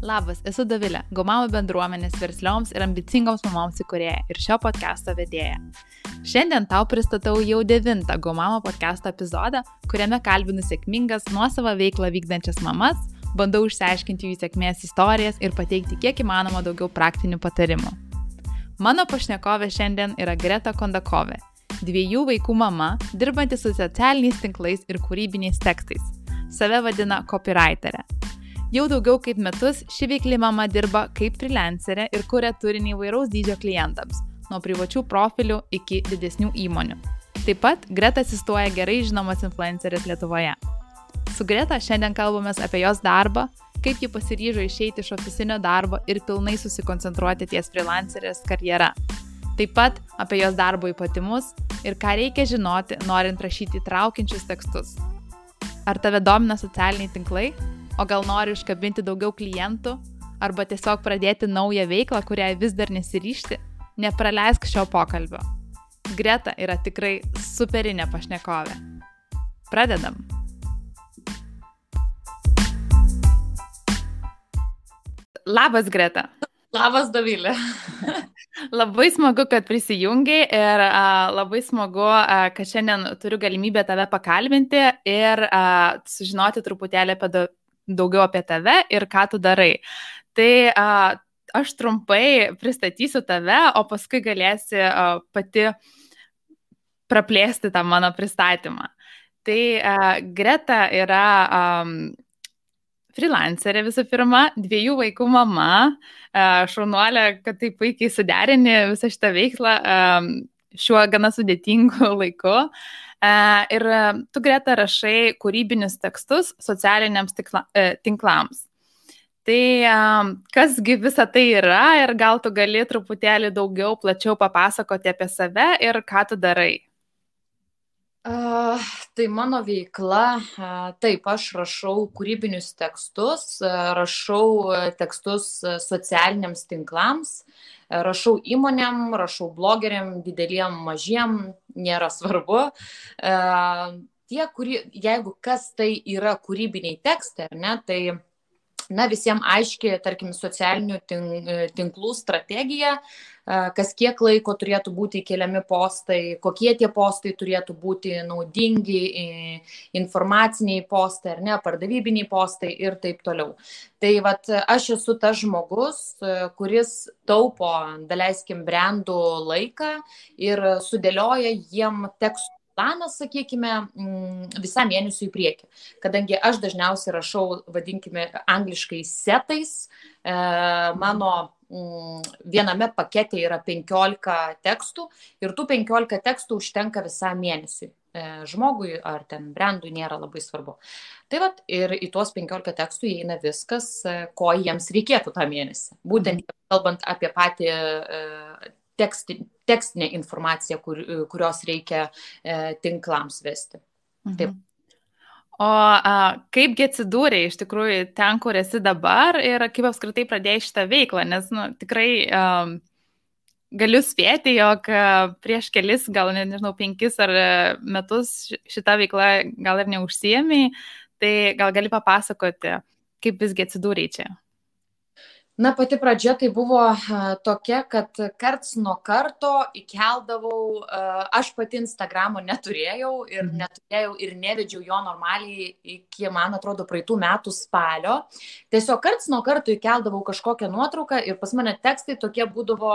Labas, esu Davilė, Gomamo bendruomenės verslioms ir ambicingoms mamoms įkurėja ir šio podcast'o vedėja. Šiandien tau pristatau jau devintą Gomamo podcast'o epizodą, kuriame kalbinu sėkmingas nuosavą veiklą vykdančias mamas, bandau išsiaiškinti jų sėkmės istorijas ir pateikti kiek įmanoma daugiau praktinių patarimų. Mano pašnekovė šiandien yra Greta Kondakovė, dviejų vaikų mama, dirbanti su socialiniais tinklais ir kūrybiniais tekstais. Save vadina copywriterė. Jau daugiau kaip metus ši veikli mama dirba kaip freelancerė ir kuria turinį įvairaus dydžio klientams, nuo privačių profilių iki didesnių įmonių. Taip pat Greta asistuoja gerai žinomas influenceris Lietuvoje. Su Greta šiandien kalbame apie jos darbą, kaip ji pasiryžo išeiti iš ofisinio darbo ir pilnai susikoncentruoti ties freelancerės karjera. Taip pat apie jos darbo ypatimus ir ką reikia žinoti, norint rašyti įtraukiančius tekstus. Ar tave domina socialiniai tinklai? O gal nori užkabinti daugiau klientų, arba tiesiog pradėti naują veiklą, kuriai vis dar nesiryšti, nepraleisk šio pokalbio. Greta yra tikrai superinė pašnekovė. Pradedam. Labas, Greta. Labas, Davilė. labai smagu, kad prisijungiai ir a, labai smagu, a, kad šiandien turiu galimybę tave pakalbinti ir a, sužinoti truputėlį apie daugiau apie tave ir ką tu darai. Tai a, aš trumpai pristatysiu tave, o paskui galėsi a, pati praplėsti tą mano pristatymą. Tai a, Greta yra a, freelancerė visų pirma, dviejų vaikų mama, šaunuolė, kad taip puikiai suderini visą šitą veiklą šiuo gana sudėtingu laiku. E, ir e, tu greta rašai kūrybinius tekstus socialiniams tikla, e, tinklams. Tai kasgi visa tai yra ir gal tu gali truputėlį daugiau, plačiau papasakoti apie save ir ką tu darai? Uh, tai mano veikla, uh, taip, aš rašau kūrybinius tekstus, uh, rašau tekstus socialiniams tinklams, rašau įmonėm, rašau blogeriam, dideliem, mažiem, nėra svarbu. Tie, kurie, jeigu kas tai yra kūrybiniai tekstai, ne, tai na, visiems aiški, tarkim, socialinių tinklų strategija, kas kiek laiko turėtų būti keliami postai, kokie tie postai turėtų būti naudingi, informaciniai postai ar ne, pardavybiniai postai ir taip toliau. Tai vat, aš esu tas žmogus, kuris taupo, daleiskim, brandų laiką ir sudėlioja jiem tekstų planas, sakykime, mm, visam mėnesiui į priekį. Kadangi aš dažniausiai rašau, vadinkime, angliškai setais, e, mano mm, viename pakete yra 15 tekstų ir tų 15 tekstų užtenka visam mėnesiui. E, žmogui ar ten brandui nėra labai svarbu. Tai vad ir į tuos 15 tekstų įeina viskas, e, ko jiems reikėtų tą mėnesį. Būtent mhm. kalbant apie patį teksti, tekstinę informaciją, kur, kurios reikia e, tinklams vesti. Mhm. Taip. O a, kaipgi atsidūrė iš tikrųjų ten, kur esi dabar ir kaip apskritai pradėjai šitą veiklą, nes nu, tikrai a, galiu spėti, jog prieš kelis, gal ne, nežinau, penkis ar metus šitą veiklą gal ir neužsiemiai, tai gal gali papasakoti, kaip visgi atsidūrė čia na pati pradžia tai buvo tokia kad karts nuo karto įkeldavau aš pati instagramo neturėjau ir mhm. neturėjau ir nevedžiau jo normaliai iki man atrodo praeitų metų spalio tiesiog karts nuo karto įkeldavau kažkokią nuotrauką ir pas mane tekstai tokie būdavo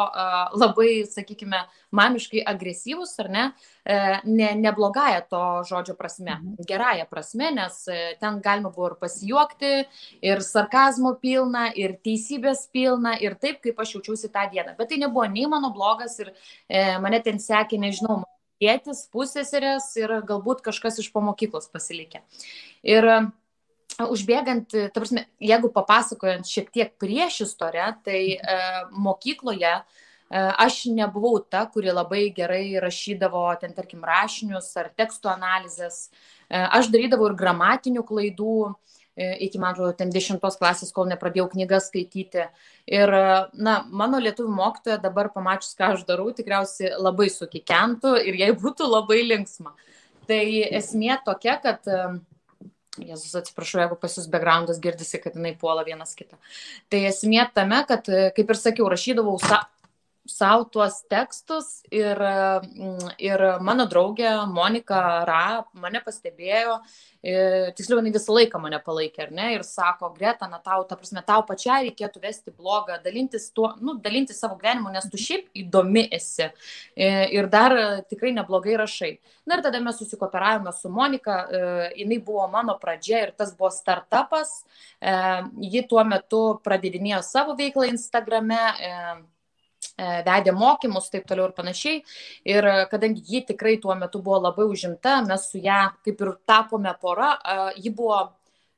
labai sakykime mamiškai agresyvūs ar ne e, ne ne blogąja to žodžio prasme mhm. gerąja prasme nes e, ten galima buvo ir pasijuokti ir sarkazmo pilna ir teisybės ramybės pilna ir taip, kaip aš jaučiausi tą dieną. Bet tai nebuvo nei mano blogas ir e, mane ten sekė, nežinau, tėtis, pusėserės ir galbūt kažkas iš pamokyklos pasilikę. Ir e, užbėgant, ta prasme, jeigu papasakojant šiek tiek prieš istoriją, tai e, mokykloje e, aš nebuvau ta, kuri labai gerai rašydavo ten, tarkim, rašinius ar tekstų analizės. E, aš darydavau ir gramatinių klaidų, iki, man atrodo, ten dešimtos klasės, kol nepradėjau knygas skaityti. Ir, na, mano lietuvių mokytoja dabar pamačius, ką aš darau, tikriausiai labai sukikentų ir jai būtų labai linksma. Tai esmė tokia, kad Jėzus atsiprašau, jeigu pas jūs backgroundas girdisi, kad jinai puola vienas kitą. Tai esmė tame, kad, kaip ir sakiau, rašydavau sa savo tuos tekstus ir, mm, ir mano draugė Monika Ra mane pastebėjo, tiksliau, jinai visą laiką mane palaikė, ar ne, ir sako, Greta, na tau, ta prasme, tau pačiai reikėtų vesti blogą, dalintis, tuo, nu, dalintis savo gyvenimu, nes tu šiaip įdomi esi ir dar tikrai neblogai rašai. Na ir tada mes susikooperavome su Monika, jinai buvo mano pradžia ir tas buvo startupas, ji tuo metu pradėdinėjo savo veiklą Instagrame E, vedė mokymus, taip toliau ir panašiai. Ir kadangi ji tikrai tuo metu buvo labai užimta, mes su ją kaip ir tapome pora, e, ji buvo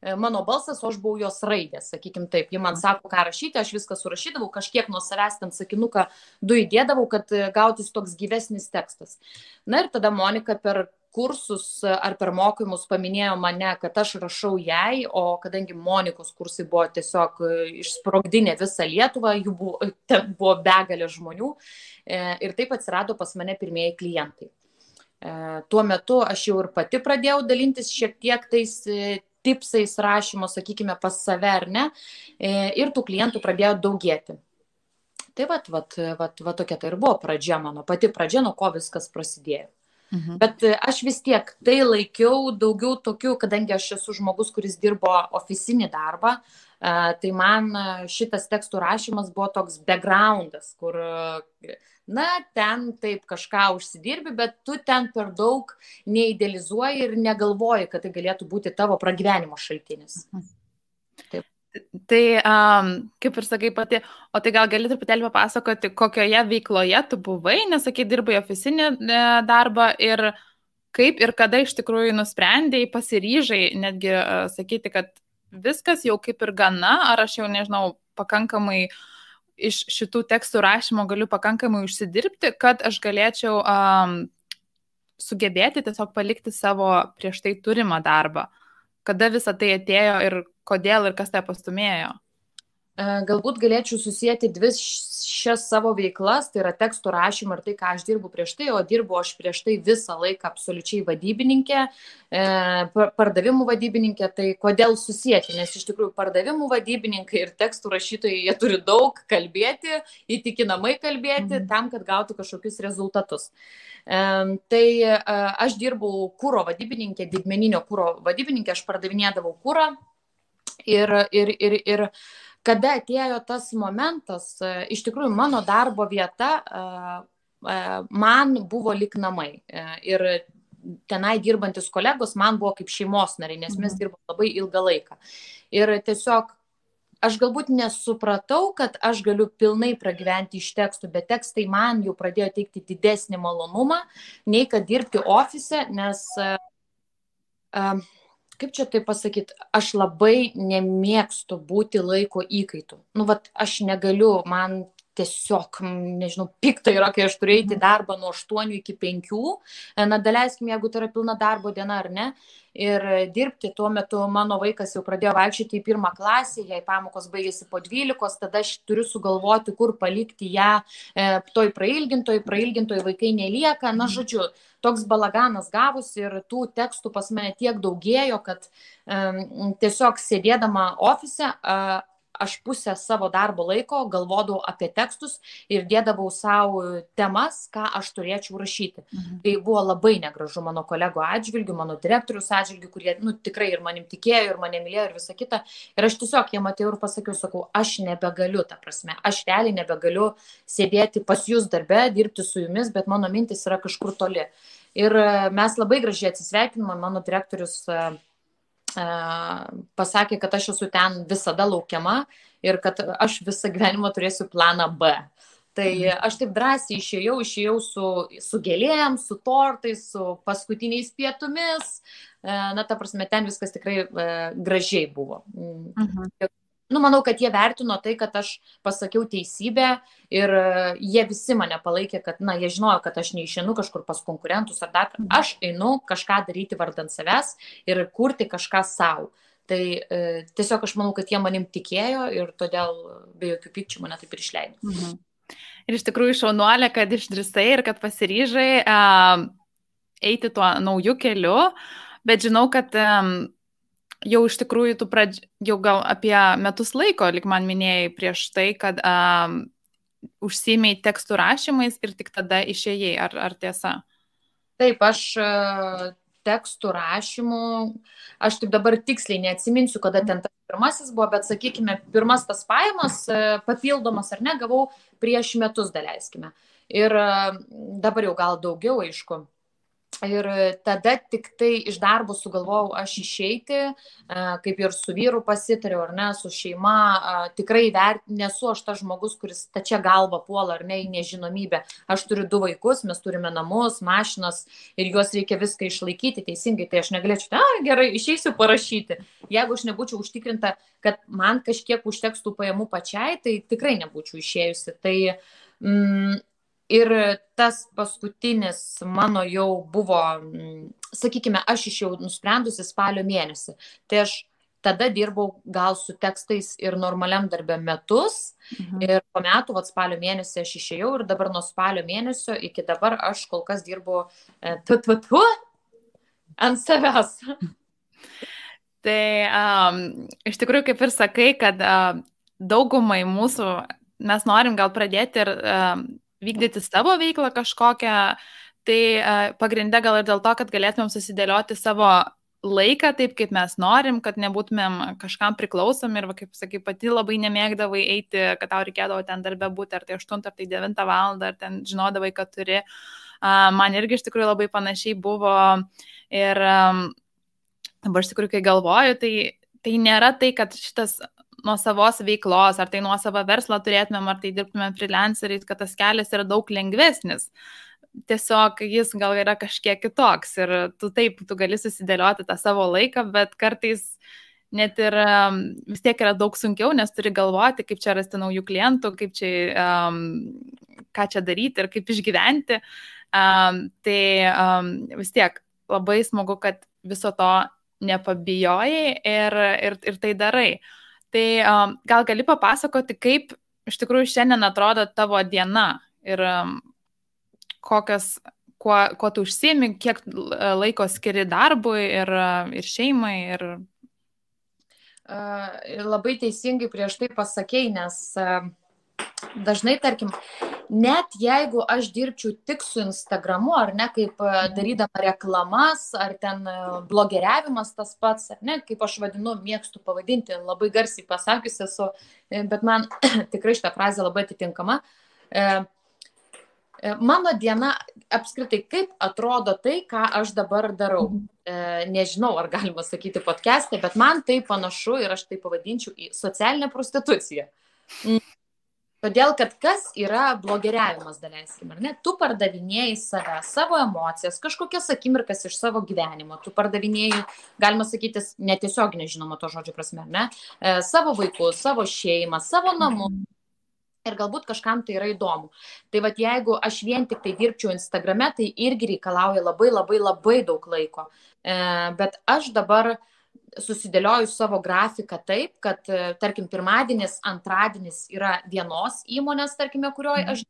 e, mano balsas, o aš buvau jos raidė, sakykim taip. Ji man sako, ką rašyti, aš viską surašydavau, kažkiek nuo savęs ten sakinuką du įdėdavau, kad gautis toks gyvesnis tekstas. Na ir tada Monika per kursus ar per mokymus paminėjo mane, kad aš rašau jai, o kadangi Monikos kursai buvo tiesiog e, išsprogdinę visą Lietuvą, jų buvo, ten buvo begalė žmonių e, ir taip atsirado pas mane pirmieji klientai. E, tuo metu aš jau ir pati pradėjau dalintis šiek tiek tais tipsais rašymo, sakykime, pas save ar ne, ir tų klientų pradėjo daugėti. Tai vat, vat, vat, vat tokia tai ir buvo pradžia mano, pati pradžia, nuo ko viskas prasidėjo. Mhm. Bet e, aš vis tiek tai laikiau daugiau tokių, kadangi aš esu žmogus, kuris dirbo oficinį darbą, e, tai man e, šitas tekstų rašymas buvo toks backgroundas, kur, na, ten taip kažką užsidirbi, bet tu ten per daug neidealizuoji ir negalvoji, kad tai galėtų būti tavo pragyvenimo šaltinis. Mhm. Tai, um, kaip ir sakai pati, o tai gal gali truputėlį papasakoti, kokioje veikloje tu buvai, nesakai, dirbai oficinį e, darbą ir kaip ir kada iš tikrųjų nusprendėjai, pasiryžai netgi uh, sakyti, kad viskas jau kaip ir gana, ar aš jau nežinau, pakankamai iš šitų tekstų rašymo galiu pakankamai užsidirbti, kad aš galėčiau um, sugebėti tiesiog palikti savo prieš tai turimą darbą. Kada visa tai atėjo ir kodėl ir kas tai pastumėjo? E, galbūt galėčiau susijęti dvi šias savo veiklas, tai yra tekstų rašymą ir tai, ką aš dirbu prieš tai, o dirbu aš prieš tai visą laiką absoliučiai vadybininkė, e, pardavimų vadybininkė, tai kodėl susijęti, nes iš tikrųjų pardavimų vadybininkai ir tekstų rašytojai, jie turi daug kalbėti, įtikinamai kalbėti mhm. tam, kad gautų kažkokius rezultatus. E, tai aš dirbau kūro vadybininkė, didmeninio kūro vadybininkė, aš pardavinėdavau kūrą Ir, ir, ir, ir kada atėjo tas momentas, e, iš tikrųjų mano darbo vieta e, e, man buvo lik namai. Ir tenai dirbantis kolegos man buvo kaip šeimos nariai, nes mes mhm. dirbom labai ilgą laiką. Ir tiesiog aš galbūt nesupratau, kad aš galiu pilnai pragyventi iš tekstų, bet tekstai man jau pradėjo teikti didesnį malonumą, nei kad dirbti ofise, nes uh, kaip čia tai pasakyt, aš labai nemėgstu būti laiko įkaitų. Nu, vat, aš negaliu, man tiesiog, nežinau, pikta yra, kai aš turiu eiti mhm. darbą nuo 8 iki 5, na, daleiskim, jeigu tai yra pilna darbo diena ar ne, ir dirbti. Tuo metu mano vaikas jau pradėjo vaikščioti į pirmą klasę, jei pamokos baigėsi po 12, tada aš turiu sugalvoti, kur palikti ją e, toj prailgintoj, prailgintoj vaikai nelieka. Na, mhm. žodžiu, toks balaganas gavosi ir tų tekstų pas mane tiek daugėjo, kad um, tiesiog sėdėdama ofise uh, aš pusę savo darbo laiko galvodavau apie tekstus ir dėdavau savo temas, ką aš turėčiau rašyti. Mhm. Tai buvo labai negražu mano kolego atžvilgių, mano direktorius atžvilgių, kurie nu, tikrai ir manim tikėjo, ir mane mylėjo, ir visa kita. Ir aš tiesiog jiem atėjau ir pasakiau, sakau, aš nebegaliu, ta prasme, aš realiai nebegaliu sėdėti pas jūs darbe, dirbti su jumis, bet mano mintis yra kažkur toli. Ir mes labai gražiai atsisveikinome, mano direktorius uh, pasakė, kad aš esu ten visada laukiama ir kad aš visą gyvenimą turėsiu planą B. Tai mhm. aš taip drąsiai išėjau, išėjau su, su gėlėm, su tortais, su paskutiniais pietumis. Na, ta prasme, ten viskas tikrai e, gražiai buvo. Mm. Mhm nu, manau, kad jie vertino tai, kad aš pasakiau teisybę ir e, jie visi mane palaikė, kad, na, jie žinojo, kad aš neišinu kažkur pas konkurentus ar dar, mhm. aš einu kažką daryti vardant savęs ir kurti kažką savo. Tai e, tiesiog aš manau, kad jie manim tikėjo ir todėl be jokių pykčių mane taip ir išleido. Mhm. Ir iš tikrųjų šaunuolė, kad išdrisai ir kad pasiryžai uh, eiti tuo naujų keliu, bet žinau, kad um, jau iš tikrųjų tu pradž... jau gal apie metus laiko, lik man minėjai prieš tai, kad um, užsimiai tekstų rašymais ir tik tada išėjai, ar, ar tiesa? Taip, aš tekstų rašymų, aš taip dabar tiksliai neatsiminsiu, kada ten tas pirmasis buvo, bet sakykime, pirmas tas pajamas papildomas ar ne, gavau prieš metus, daleiskime. Ir dabar jau gal daugiau, aišku. Ir tada tik tai iš darbo sugalvojau aš išeiti, kaip ir su vyru pasitariau, ar ne, su šeima. Tikrai vert, nesu aš tas žmogus, kuris tačia galva puola, ar ne, į nežinomybę. Aš turiu du vaikus, mes turime namus, mašinas ir juos reikia viską išlaikyti teisingai. Tai aš negalėčiau, na gerai, išeisiu parašyti. Jeigu aš nebūčiau užtikrinta, kad man kažkiek užteks tų pajamų pačiai, tai tikrai nebūčiau išėjusi. Tai mm, Ir tas paskutinis mano jau buvo, mm, sakykime, aš išėjau nusprendusi spalio mėnesį. Tai aš tada dirbau gal su tekstais ir normaliam darbė metus. Mhm. Ir po metų, vad spalio mėnesį aš išėjau ir dabar nuo spalio mėnesio iki dabar aš kol kas dirbu e, tu, tu, tu, ant savęs. Tai um, iš tikrųjų, kaip ir sakai, kad uh, daugumai mūsų mes norim gal pradėti ir uh, vykdyti savo veiklą kažkokią, tai pagrindė gal ir dėl to, kad galėtumėm susidėlioti savo laiką taip, kaip mes norim, kad nebūtumėm kažkam priklausomi ir, va, kaip sakai, pati labai nemėgdavai eiti, kad tau reikėdavo ten darbę būti, ar tai 8 ar tai 9 val. ar ten žinodavai, kad turi. Man irgi iš tikrųjų labai panašiai buvo ir dabar iš tikrųjų, kai galvoju, tai, tai nėra tai, kad šitas nuo savos veiklos, ar tai nuo savo verslo turėtumėm, ar tai dirbtumėm freelanceriais, kad tas kelias yra daug lengvesnis. Tiesiog jis gal yra kažkiek kitoks ir tu taip, tu gali susidėlioti tą savo laiką, bet kartais net ir vis tiek yra daug sunkiau, nes turi galvoti, kaip čia rasti naujų klientų, kaip čia, um, ką čia daryti ir kaip išgyventi. Um, tai um, vis tiek labai smagu, kad viso to nepabijojai ir, ir, ir tai darai. Uh, Tai um, gal gali papasakoti, kaip iš tikrųjų šiandien atrodo tavo diena ir um, kokias, kuo, kuo tu užsiemi, kiek laiko skiri darbui ir, ir šeimai. Ir... Uh, labai teisingai prieš tai pasakėjai, nes uh, dažnai, tarkim, net jeigu aš dirbčiau tik su Instagramu, ar ne, kaip e, mhm. darydama reklamas, ar ten e, blogeriavimas tas pats, ar ne, kaip aš vadinu, mėgstu pavadinti, labai garsiai pasakius esu, e, bet man tikrai šitą frazę labai atitinkama. Mano diena apskritai, kaip atrodo tai, ką aš dabar darau. Mhm. Nežinau, ar galima sakyti podcast'e, bet man tai panašu ir aš tai pavadinčiau į socialinę prostituciją. Todėl, kad kas yra blogeriavimas, daleiskim, ar ne? Tu pardavinėjai save, savo emocijas, kažkokias akimirkas iš savo gyvenimo, tu pardavinėjai, galima sakyti, netiesiog nežinoma to žodžio prasme, ne? E, savo vaikus, savo šeimą, savo namus. Ir galbūt kažkam tai yra įdomu. Tai vad jeigu aš vien tik tai dirbčiau Instagrame, tai irgi reikalauja labai labai labai daug laiko. E, bet aš dabar uh, susidėlioju savo grafiką taip, kad, e, tarkim, pirmadienis, antradienis yra vienos įmonės, tarkime, kurioje mhm. aš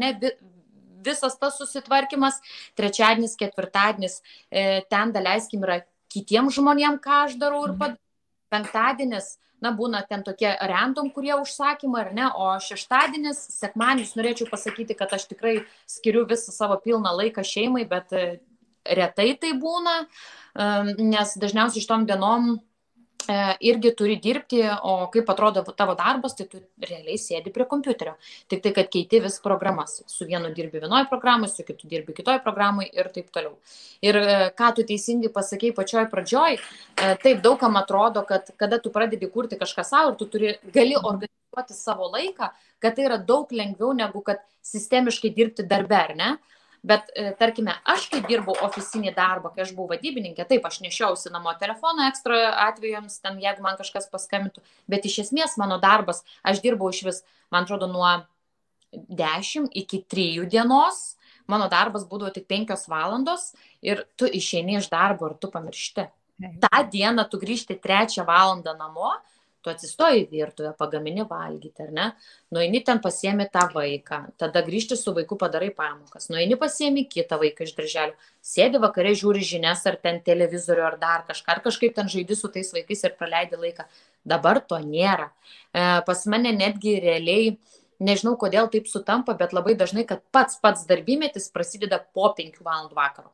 ne, visas tas susitvarkymas, trečiadienis, ketvirtadienis, e, ten daleiskim yra kitiem žmonėm, ką aš darau ir mhm. pad... penktadienis, na, būna ten tokie random, kurie užsakymai, ar ne, o šeštadienis, sekmadienis, norėčiau pasakyti, kad aš tikrai skiriu visą savo pilną laiką šeimai, bet e, retai tai būna. Nes dažniausiai iš tom dienom e, irgi turi dirbti, o kaip atrodo tavo darbas, tai tu realiai sėdi prie kompiuterio. Tik tai, kad keiti vis programas. Su vienu dirbi vienoje programoje, su kitu dirbi kitoje programoje ir taip toliau. Ir e, ką tu teisingai pasakėjai pačioj pradžioj, e, taip daugam atrodo, kad kada tu pradedi kurti kažką savo ir tu turi, gali organizuoti savo laiką, kad tai yra daug lengviau negu kad sistemiškai dirbti darbe, ar ne? Bet e, tarkime, aš kai dirbau oficinį darbą, kai aš buvau vadybininkė, taip, aš nešiausi namo telefoną ekstra atvejams, ten jeigu man kažkas paskambintų, bet iš esmės mano darbas, aš dirbau iš vis, man atrodo, nuo 10 iki 3 dienos, mano darbas būdavo tik 5 valandos ir tu išeini iš darbo ir tu pamiršti. Ta diena tu grįžti 3 valandą namo, tu atsistoji į virtuvę, pagamini valgyti, ar ne, nueini ten pasiemi tą vaiką, tada grįžti su vaiku padarai pamokas, nueini pasiemi kitą vaiką iš darželio, sėdi vakare, žiūri žinias ar ten televizorių ar dar kažką, ar kažkaip ten žaidi su tais vaikais ir praleidi laiką. Dabar to nėra. E, pas mane netgi realiai, nežinau kodėl taip sutampa, bet labai dažnai, kad pats pats darbymetis prasideda po 5 val. vakaro.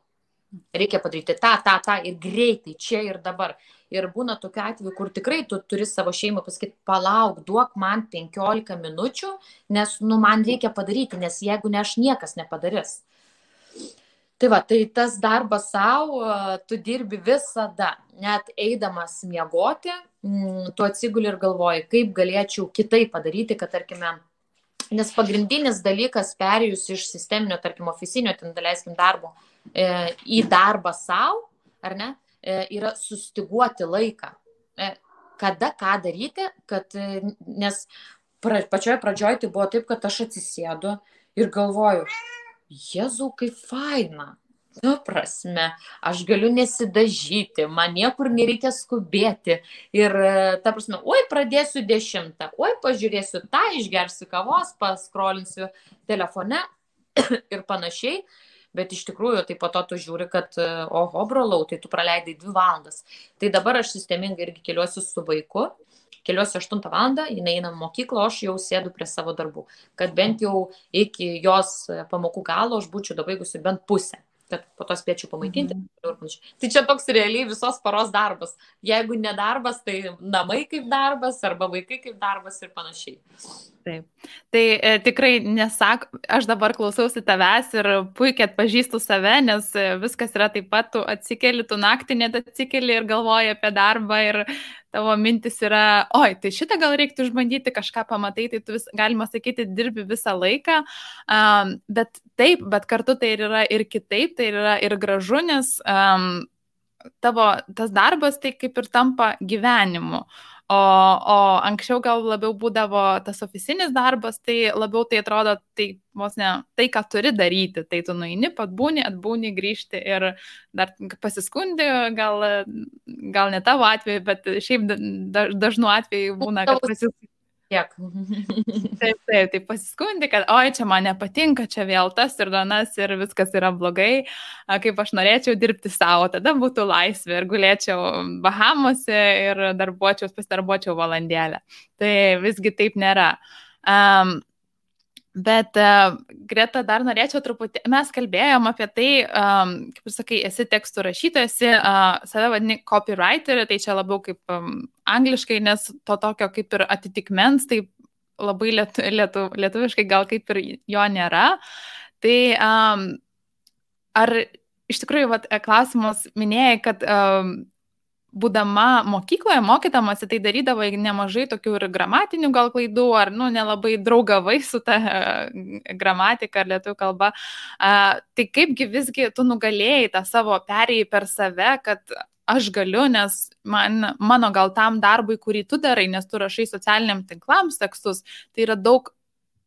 Reikia padaryti tą, tą, tą ir greitai, čia ir dabar. Ir būna tokiu atveju, kur tikrai tu turi savo šeimą pasakyti, palauk, duok man 15 minučių, nes, nu, man reikia padaryti, nes jeigu ne aš, niekas nepadarys. Tai va, tai tas darbas savo, tu dirbi visada, net eidamas miegoti, mm, tu atsiguli ir galvoji, kaip galėčiau kitaip padaryti, kad, tarkime, nes pagrindinis dalykas perėjus iš sisteminio, tarkim, ofisinio, ten daleiskim darbo, E, į darbą savo, ar ne, e, yra sustiguoti laiką. E, kada ką daryti, kad, nes pra, pačioje pradžioje tai buvo taip, kad aš atsisėdu ir galvoju, Jėzau, kaip faina. Nu, prasme, aš galiu nesidažyti, man niekur nereikia skubėti. Ir, ta prasme, oi, pradėsiu dešimtą, oi, pažiūrėsiu tą, išgersiu kavos, paskrolinsiu telefone ir panašiai bet iš tikrųjų tai po to tu žiūri, kad, oho, brolau, tai tu praleidai dvi valandas. Tai dabar aš sistemingai irgi keliuosi su vaiku, keliuosi 8 val. jinai eina mokyklą, aš jau sėdu prie savo darbų, kad bent jau iki jos pamokų galo aš būčiau dabaigusi bent pusę kad po to spėčiau pamaitinti. Mhm. Tai čia toks realiai visos paros darbas. Jeigu ne darbas, tai namai kaip darbas, arba vaikai kaip darbas ir panašiai. Taip. Tai e, tikrai nesak, aš dabar klausausi tavęs ir puikiai atpažįstu save, nes e, viskas yra taip pat, tu atsikeli, tu naktį net atsikeli ir galvoji apie darbą ir tavo mintis yra, oi, tai šitą gal reiktų išbandyti, kažką pamatai, tai tu vis, galima sakyti, dirbi visą laiką, um, bet taip, bet kartu tai yra ir kitaip, tai yra ir gražu, nes um, tavo tas darbas tai kaip ir tampa gyvenimu. O, o anksčiau gal labiau būdavo tas oficinis darbas, tai labiau tai atrodo, tai vos ne tai, ką turi daryti. Tai tu nueini, patbūni, atbūni, grįžti ir dar pasiskundi, gal, gal ne tavo atveju, bet šiaip dažnu atveju būna, kad pasiskundi tiek. taip, taip, tai pasiskundi, kad oi, čia man nepatinka, čia vėl tas ir danas ir viskas yra blogai, kaip aš norėčiau dirbti savo, tada būtų laisvė ir gulėčiau Bahamose ir darbuočiaus, pasidarbuočiau valandėlę. Tai visgi taip nėra. Um, Bet, uh, Greta, dar norėčiau truputį, mes kalbėjom apie tai, um, kaip ir sakai, esi tekstų rašytojas, esi uh, save vadini copywriter, tai čia labiau kaip um, angliškai, nes to tokio kaip ir atitikmens, tai labai lietu, lietu, lietuviškai gal kaip ir jo nėra. Tai um, ar iš tikrųjų, vat, klausimas minėjai, kad um, būdama mokykloje, mokydamasi, tai darydavo nemažai tokių ir gramatinių gal klaidų, ar, nu, nelabai draugavai su ta gramatika ar lietuvių kalba. A, tai kaipgi visgi tu nugalėjai tą savo perėjai per save, kad aš galiu, nes man, mano gal tam darbui, kurį tu darai, nes tu rašai socialiniam tinklams tekstus, tai yra daug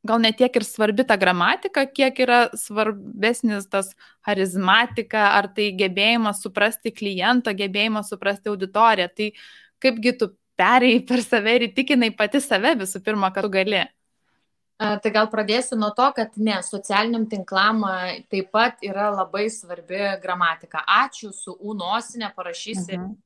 gal ne tiek ir svarbi ta gramatika, kiek yra svarbesnis tas charizmatika, ar tai gebėjimas suprasti klientą, gebėjimas suprasti auditoriją. Tai kaipgi tu perėjai per save ir įtikinai pati save visų pirma, kad tu gali. Tai gal pradėsiu nuo to, kad ne, socialiniam tinklam taip pat yra labai svarbi gramatika. Ačiū su U nosinė parašysi uh mhm. -huh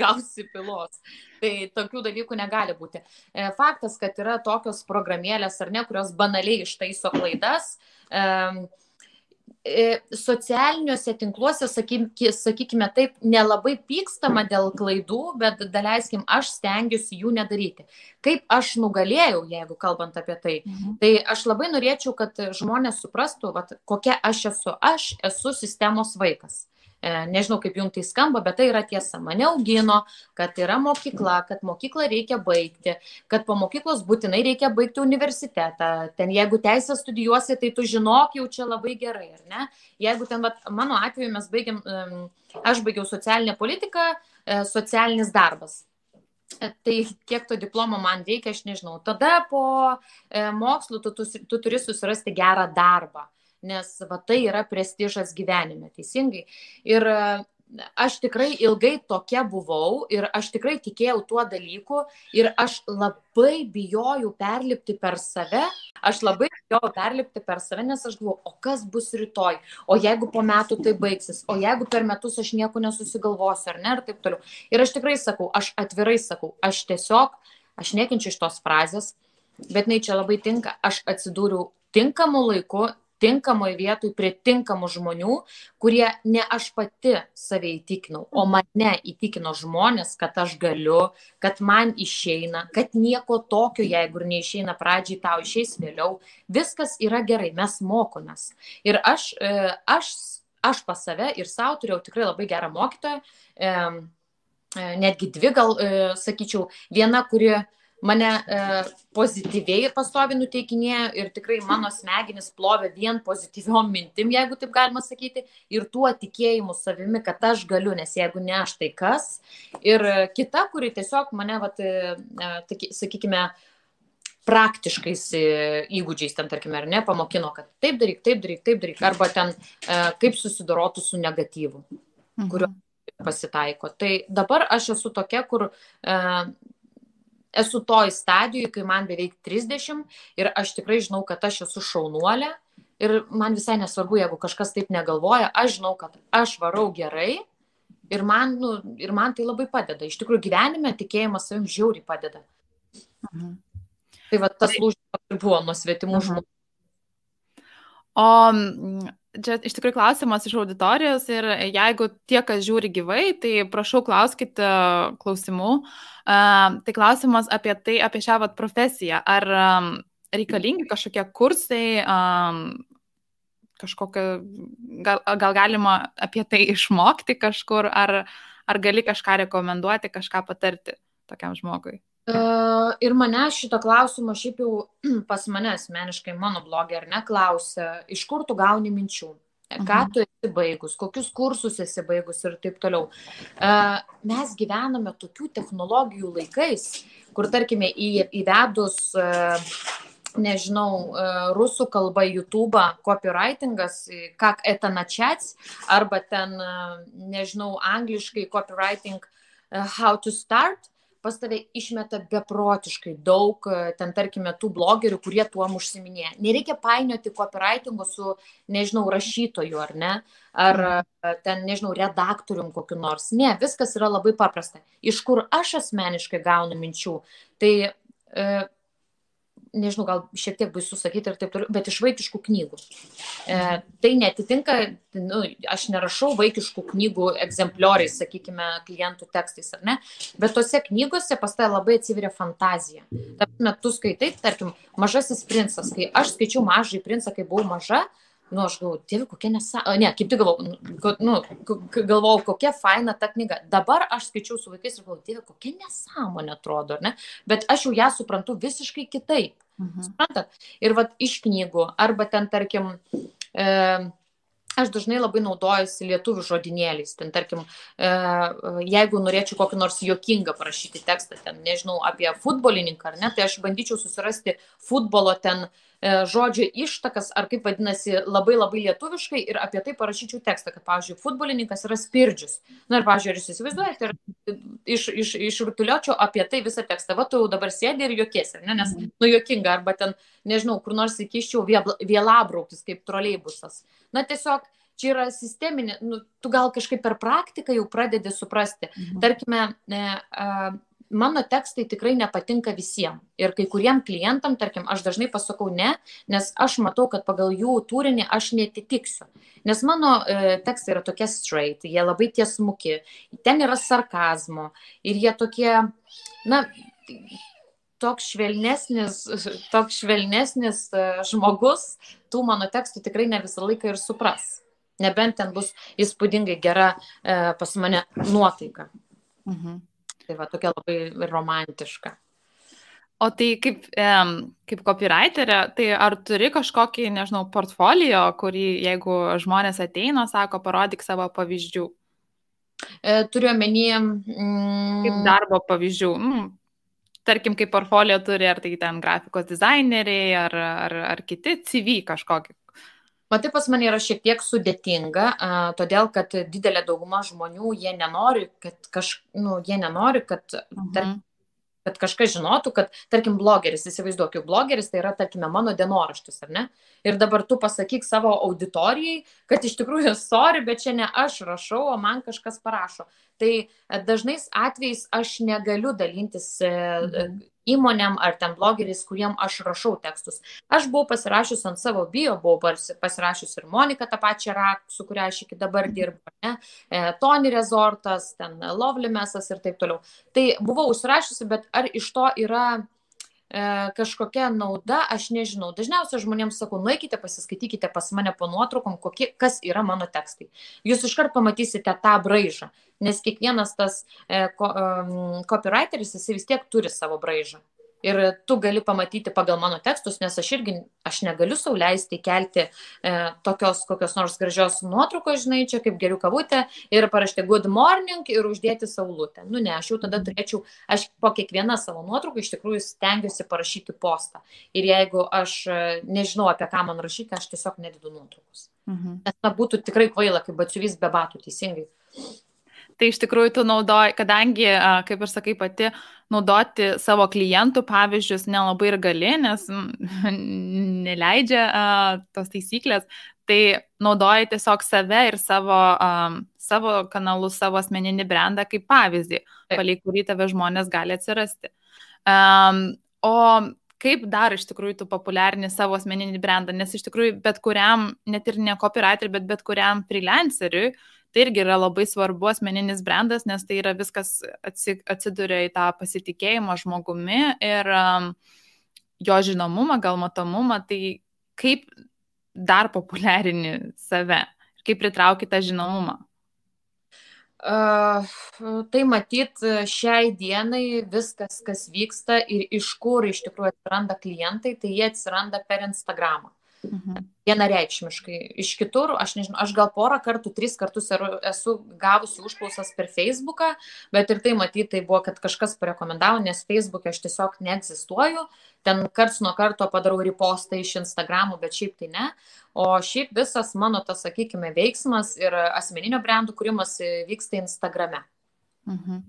gausi pilos. Tai tokių dalykų negali būti. E, faktas, kad yra tokios programėlės ar ne, kurios banaliai ištaiso klaidas. E, socialiniuose tinkluose, sakykime taip, nelabai pykstama dėl klaidų, bet daleiskim, aš stengiuosi jų nedaryti. Kaip aš nugalėjau, jeigu kalbant apie tai, mhm. tai aš labai norėčiau, kad žmonės suprastų, vat, kokia aš esu. Aš esu sistemos vaikas. E, nežinau, kaip jums tai skamba, bet tai yra tiesa. Mane augino, kad yra mokykla, kad mokyklą reikia baigti, kad po mokyklos būtinai reikia baigti universitetą. Ten jeigu teisę studijuosi, tai tu žinok jau čia labai gerai, ar ne? Jeigu ten, vat, mano atveju mes baigiam, aš baigiau socialinę politiką, e, socialinis darbas. E, tai kiek to diplomo man reikia, aš nežinau. Tada po mokslų tu, tu, tu turi susirasti gerą darbą nes va tai yra prestižas gyvenime, teisingai. Ir aš tikrai ilgai tokia buvau ir aš tikrai tikėjau tuo dalyku ir aš labai bijojau perlipti per save, aš labai bijojau perlipti per save, nes aš galvoju, o kas bus rytoj, o jeigu po metų tai baigsis, o jeigu per metus aš nieko nesusigalvosiu, ar ne, ir taip toliau. Ir aš tikrai sakau, aš atvirai sakau, aš tiesiog, aš nekinčiu iš tos frazės, bet jinai čia labai tinka, aš atsidūriau tinkamu laiku tinkamoj vietoj prie tinkamų žmonių, kurie ne aš pati save įtikinau, o mane įtikino žmonės, kad aš galiu, kad man išeina, kad nieko tokio, jeigu ir neišeina pradžiai, tau išeis vėliau. Viskas yra gerai, mes mokomės. Ir aš, e, aš, aš pas save ir savo turėjau tikrai labai gerą mokytoją, e, netgi dvi gal, e, sakyčiau, viena, kuri mane e, pozityviai pastovi nuteikinėja ir tikrai mano smegenis plovė vien pozityviom mintim, jeigu taip galima sakyti, ir tuo tikėjimu savimi, kad aš galiu, nes jeigu ne aš, tai kas. Ir kita, kuri tiesiog mane, vat, e, e sakykime, praktiškais e, įgūdžiais, ten tarkime, ar ne, pamokino, kad taip daryk, taip daryk, taip daryk, arba ten e, kaip susidorotų su negatyvu, mhm. pasitaiko. Tai dabar aš esu tokia, kur esu toj stadijoj, kai man beveik 30 ir aš tikrai žinau, kad aš esu šaunuolė ir man visai nesvarbu, jeigu kažkas taip negalvoja, aš žinau, kad aš varau gerai ir man, nu, ir man tai labai padeda. Iš tikrųjų, gyvenime tikėjimas savim žiauriai padeda. Mhm. Tai va tas tai- lūžis buvo nuo svetimų mhm. žmonių. O čia iš tikrųjų klausimas iš auditorijos ir jeigu tie, kas žiūri gyvai, tai prašau klauskite klausimų. Uh, tai klausimas apie tai, apie šią vat, profesiją. Ar um, reikalingi kažkokie kursai, um, kažkokia, gal, gal galima apie tai išmokti kažkur, ar, ar gali kažką rekomenduoti, kažką patarti tokiam žmogui? E, ir mane šito klausimo šiaip jau pas mane asmeniškai, mano blogė ar neklausia, iš kur tu gauni minčių, e, ką mhm. tu esi baigus, kokius kursus esi baigus ir taip toliau. E, mes gyvename tokių technologijų laikais, kur tarkime į, įvedus nežinau, rusų kalba YouTube, copywritingas, kak etanačiats, arba ten, nežinau, angliškai copywriting, how to start, pas tave išmeta beprotiškai daug, e, ten tarkime, tų blogerių, kurie tuom užsiminėja. Nereikia painioti copywritingo su, nežinau, rašytoju ar ne, ar mhm. e, ten, nežinau, redaktorium kokiu nors. Ne, viskas yra labai paprasta. Iš kur aš asmeniškai gaunu minčių, tai e, nežinau, gal šiek tiek baisu sakyti ir taip toliau, bet iš vaikiškų knygų. E, tai netitinka, nu, aš nerašau vaikiškų knygų egzemplioriais, sakykime, klientų tekstais ar ne, bet tose knygose pas tai labai atsiveria fantazija. Tarp metu skaitai, tarkim, mažasis princas, kai aš skaičiau mažai princą, kai buvau maža, nu, aš galvoju, tėvi, kokia nesąmonė, ne, kaip tik galvoju, nu, galvoju, kokia faina ta knyga. Dabar aš skaičiau su vaikais ir galvoju, tėvi, kokia nesąmonė atrodo, ne, bet aš jau ją suprantu visiškai kitaip. Mhm. Suprantat? Ir vad iš knygų, arba ten, tarkim, e, aš dažnai labai naudojuosi lietuvių žodinėliais. Ten, tarkim, e, jeigu norėčiau kokį nors juokingą parašyti tekstą, ten, nežinau, apie futbolininką, ar ne, tai aš bandyčiau susirasti futbolo ten žodžio ištakas, ar kaip vadinasi, labai labai lietuviškai ir apie tai parašyčiau tekstą, kad, pavyzdžiui, futbolininkas yra spirdžius. Na ir, pavyzdžiui, ar jūs įsivaizduojate, ir iš, iš, iš rutuliočio apie tai visą tekstą, va, tu jau dabar sėdi ir juokiesi, ne? nes, mhm. nu, juokinga, arba ten, nežinau, kur nors įkiščiau vėlabrauktis kaip troleibusas. Na, tiesiog čia yra sisteminė, nu, tu gal kažkaip per praktiką jau pradedi suprasti. Mhm. Tarkime, e, e, mano tekstai tikrai nepatinka visiems. Ir kai kuriem klientam, tarkim, aš dažnai pasakau ne, nes aš matau, kad pagal jų turinį aš netitiksiu. Nes mano e, tekstai yra tokie straight, jie labai tiesmuki, ten yra sarkazmo ir jie tokie, na, toks švelnesnis, toks švelnesnis e, žmogus tų mano tekstų tikrai ne visą laiką ir supras. Nebent ten bus įspūdingai gera e, pas mane nuotaika. Mhm. Tai va tokia labai romantiška. O tai kaip, kaip copywriterė, tai ar turi kažkokį, nežinau, portfolio, kurį jeigu žmonės ateina, sako, parodyk savo pavyzdžių? E, turiu omeny. Mm, kaip darbo pavyzdžių. Mm, tarkim, kaip portfolio turi, ar tai ten grafikos dizaineriai, ar, ar, ar kiti CV kažkokį. Matai, pas mane yra šiek tiek sudėtinga, a, todėl kad didelė dauguma žmonių, jie nenori, kad, kaž, nu, jie nenori, kad, mhm. tarp, kad kažkas žinotų, kad, tarkim, blogeris, įsivaizduok, jau blogeris tai yra, tarkime, mano dienoraštis, ar ne? Ir dabar tu pasakyk savo auditorijai, kad iš tikrųjų, sorry, bet čia ne aš rašau, o man kažkas parašo. Tai dažnais atvejais aš negaliu dalintis mhm įmonėm ar ten blogeriais, kuriem aš rašau tekstus. Aš buvau pasirašius ant savo bio, buvau pasirašius ir Monika tą pačią rak, su kuria aš iki dabar dirbu, ne? E, Tony Resortas, ten Lovlimesas ir taip toliau. Tai buvau užsirašiusi, bet ar iš to yra kažkokia nauda, aš nežinau. Dažniausiai žmonėms sakau, nueikite, pasiskaitykite pas mane po nuotraukom, kokie, kas yra mano tekstai. Jūs iškart pamatysite tą braižą nes kiekvienas tas e, ko, um, copywriteris, jis vis tiek turi savo braižą. Ir tu gali pamatyti pagal mano tekstus, nes aš irgi, aš negaliu sauliaisti kelti e, tokios kokios nors gražios nuotraukos, žinai, čia kaip geriu kavutę ir parašyti good morning ir uždėti saulutę. Nu ne, aš jau tada turėčiau, aš po kiekvieną savo nuotrauką iš tikrųjų stengiuosi parašyti postą. Ir jeigu aš e, nežinau, apie ką man rašyti, aš tiesiog nedidu nuotraukos. Mhm. Nes na, būtų tikrai kvaila, kaip batsiuvys be batų, teisingai. Tai iš tikrųjų tu naudoji, kadangi, kaip ir sakai pati, naudoti savo klientų pavyzdžius nelabai ir gali, nes neleidžia tos taisyklės, tai naudoji tiesiog save ir savo, savo kanalus, savo asmeninį brandą kaip pavyzdį, palei kurį tave žmonės gali atsirasti. O kaip dar iš tikrųjų tu populiarini savo asmeninį brandą, nes iš tikrųjų bet kuriam, net ir ne copywriter, bet bet kuriam freelanceriui, tai irgi yra labai svarbu asmeninis brandas, nes tai yra viskas atsiduria į tą pasitikėjimą žmogumi ir um, jo žinomumą, gal matomumą, tai kaip dar populiarini save, kaip pritrauki tą žinomumą. Uh, tai matyt, šiai dienai viskas, kas vyksta ir iš kur iš tikrųjų atsiranda klientai, tai jie atsiranda per Instagramą. Mhm. Vienareikšmiškai. Iš kitur, aš nežinau, aš gal porą kartų, tris kartus esu gavusi užklausas per Facebooką, bet ir tai matyti, tai buvo, kad kažkas parekomendavo, nes Facebook'e aš tiesiog neegzistuoju. Ten karts nuo karto padarau repostą iš Instagramų, bet šiaip tai ne. O šiaip visas mano tas, sakykime, veiksmas ir asmeninio brandų kūrimas vyksta Instagrame. Mhm.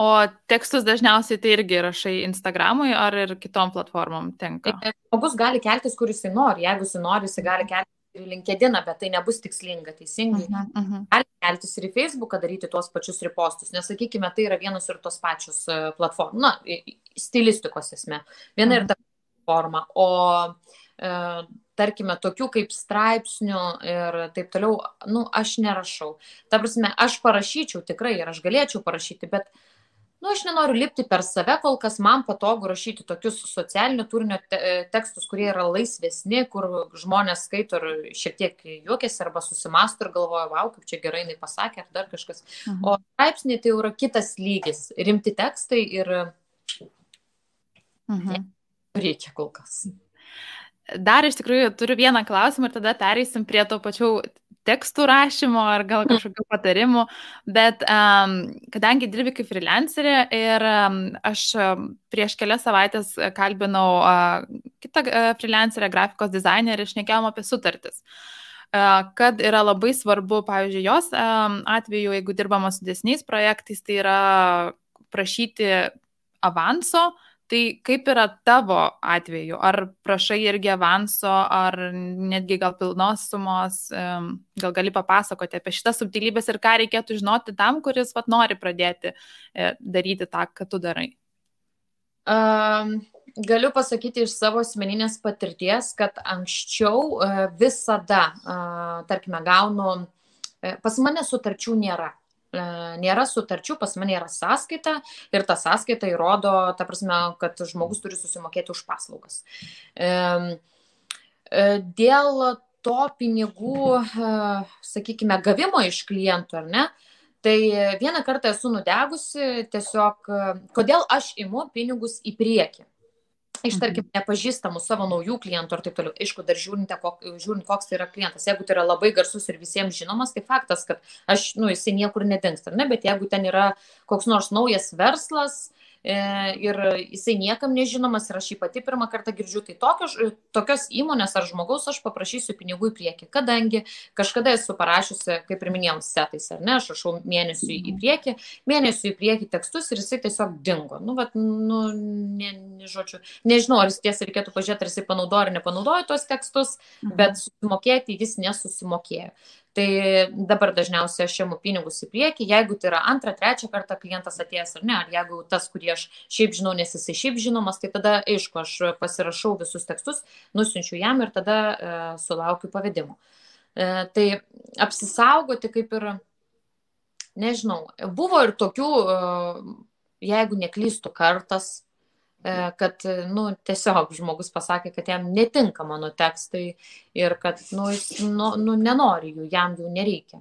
O tekstus dažniausiai tai irgi rašai Instagramui ar ir kitom platformom tenka? Tai žmogus gali keltis, kuris jis nori. Jeigu jis nori, jis gali keltis ir LinkedIn, bet tai nebus tikslinga, teisingai. Uh -huh, uh -huh. Gali keltis ir į Facebooką, daryti tuos pačius repostus, nes, sakykime, tai yra vienas ir tos pačios e, platformos, na, stilistikos esmė. Viena uh -huh. ir ta forma. O e, tarkime, tokių kaip straipsnių ir taip toliau, nu, aš nerašau. Ta prasme, aš parašyčiau tikrai ir aš galėčiau parašyti, bet nu aš nenoriu lipti per save kol kas man patogu rašyti tokius socialinio turinio te tekstus kurie yra laisvesni kur žmonės skaito ir šiek tiek juokiasi arba susimąsto ir galvoja vau kaip čia gerai jinai pasakė ar dar kažkas mhm. o straipsniai tai jau yra kitas lygis rimti tekstai ir mhm. reikia kol kas Dar iš tikrųjų turiu vieną klausimą ir tada pereisim prie to pačių tekstų rašymo ar gal mm. kažkokių patarimų, bet um, kadangi dirbi kaip freelancerė ir um, aš um, prieš kelias savaitės kalbinau uh, kitą uh, freelancerę, grafikos dizainerį ir išnekėjom apie sutartis. Uh, kad yra labai svarbu, pavyzdžiui, jos atveju, jeigu dirbama su desniais projektais, tai yra prašyti avanso, Tai kaip yra tavo atveju? Ar prašai irgi avanso, ar netgi gal pilnos sumos, gal gali papasakoti apie šitas subtilybės ir ką reikėtų žinoti tam, kuris vat, nori pradėti e, daryti tą, ką tu darai? Um, galiu pasakyti iš savo asmeninės patirties, kad anksčiau uh, visada, uh, tarkime, gaunu, uh, pas mane sutarčių nėra. E, nėra sutarčių, pas mane yra sąskaita ir ta sąskaita įrodo, ta prasme, kad žmogus turi susimokėti už paslaugas. E, dėl to pinigų, e, sakykime, gavimo iš klientų, ar ne? Tai vieną kartą esu nudegusi tiesiog, kodėl aš imu pinigus į priekį iš, mhm. tarkim, nepažįstamų savo naujų klientų ir taip toliau. Aišku, dar žiūrint, kok, žiūrint, koks tai yra klientas. Jeigu tai yra labai garsus ir visiems žinomas, tai faktas, kad aš, nu, jisai niekur nedingsta, ne, bet jeigu ten yra koks nors naujas verslas, e, ir jisai niekam nežinomas ir aš jį pati pirmą kartą girdžiu, tai tokios, tokios įmonės ar žmogaus aš paprašysiu pinigų į priekį, kadangi kažkada esu parašiusi, kaip ir minėjom, setais, ar ne, aš rašau mėnesių į priekį, mėnesių į priekį tekstus ir jisai tiesiog dingo. Nu, vat, nu, ne, ne, žodžiu, nežinau, ar jis tiesa reikėtų pažiūrėti, ar jisai panaudojo ar nepanaudojo tuos tekstus, mhm. bet susimokėti jis nesusimokėjo. Tai dabar dažniausiai aš imu pinigus į priekį, jeigu tai yra antrą, trečią kartą klientas atėjęs ar ne, ar jeigu tas, kurį aš šiaip žinau, nes jisai šiaip žinomas, tai tada, aišku, aš pasirašau visus tekstus, nusinčiu jam ir tada e, sulaukiu pavedimo. E, tai apsisaugoti kaip ir, nežinau, buvo ir tokių, e, jeigu neklystų kartas, kad, nu, tiesiog žmogus pasakė, kad jam netinka mano tekstai ir kad, nu, jis, nu, nu nenori jų, jam jų nereikia.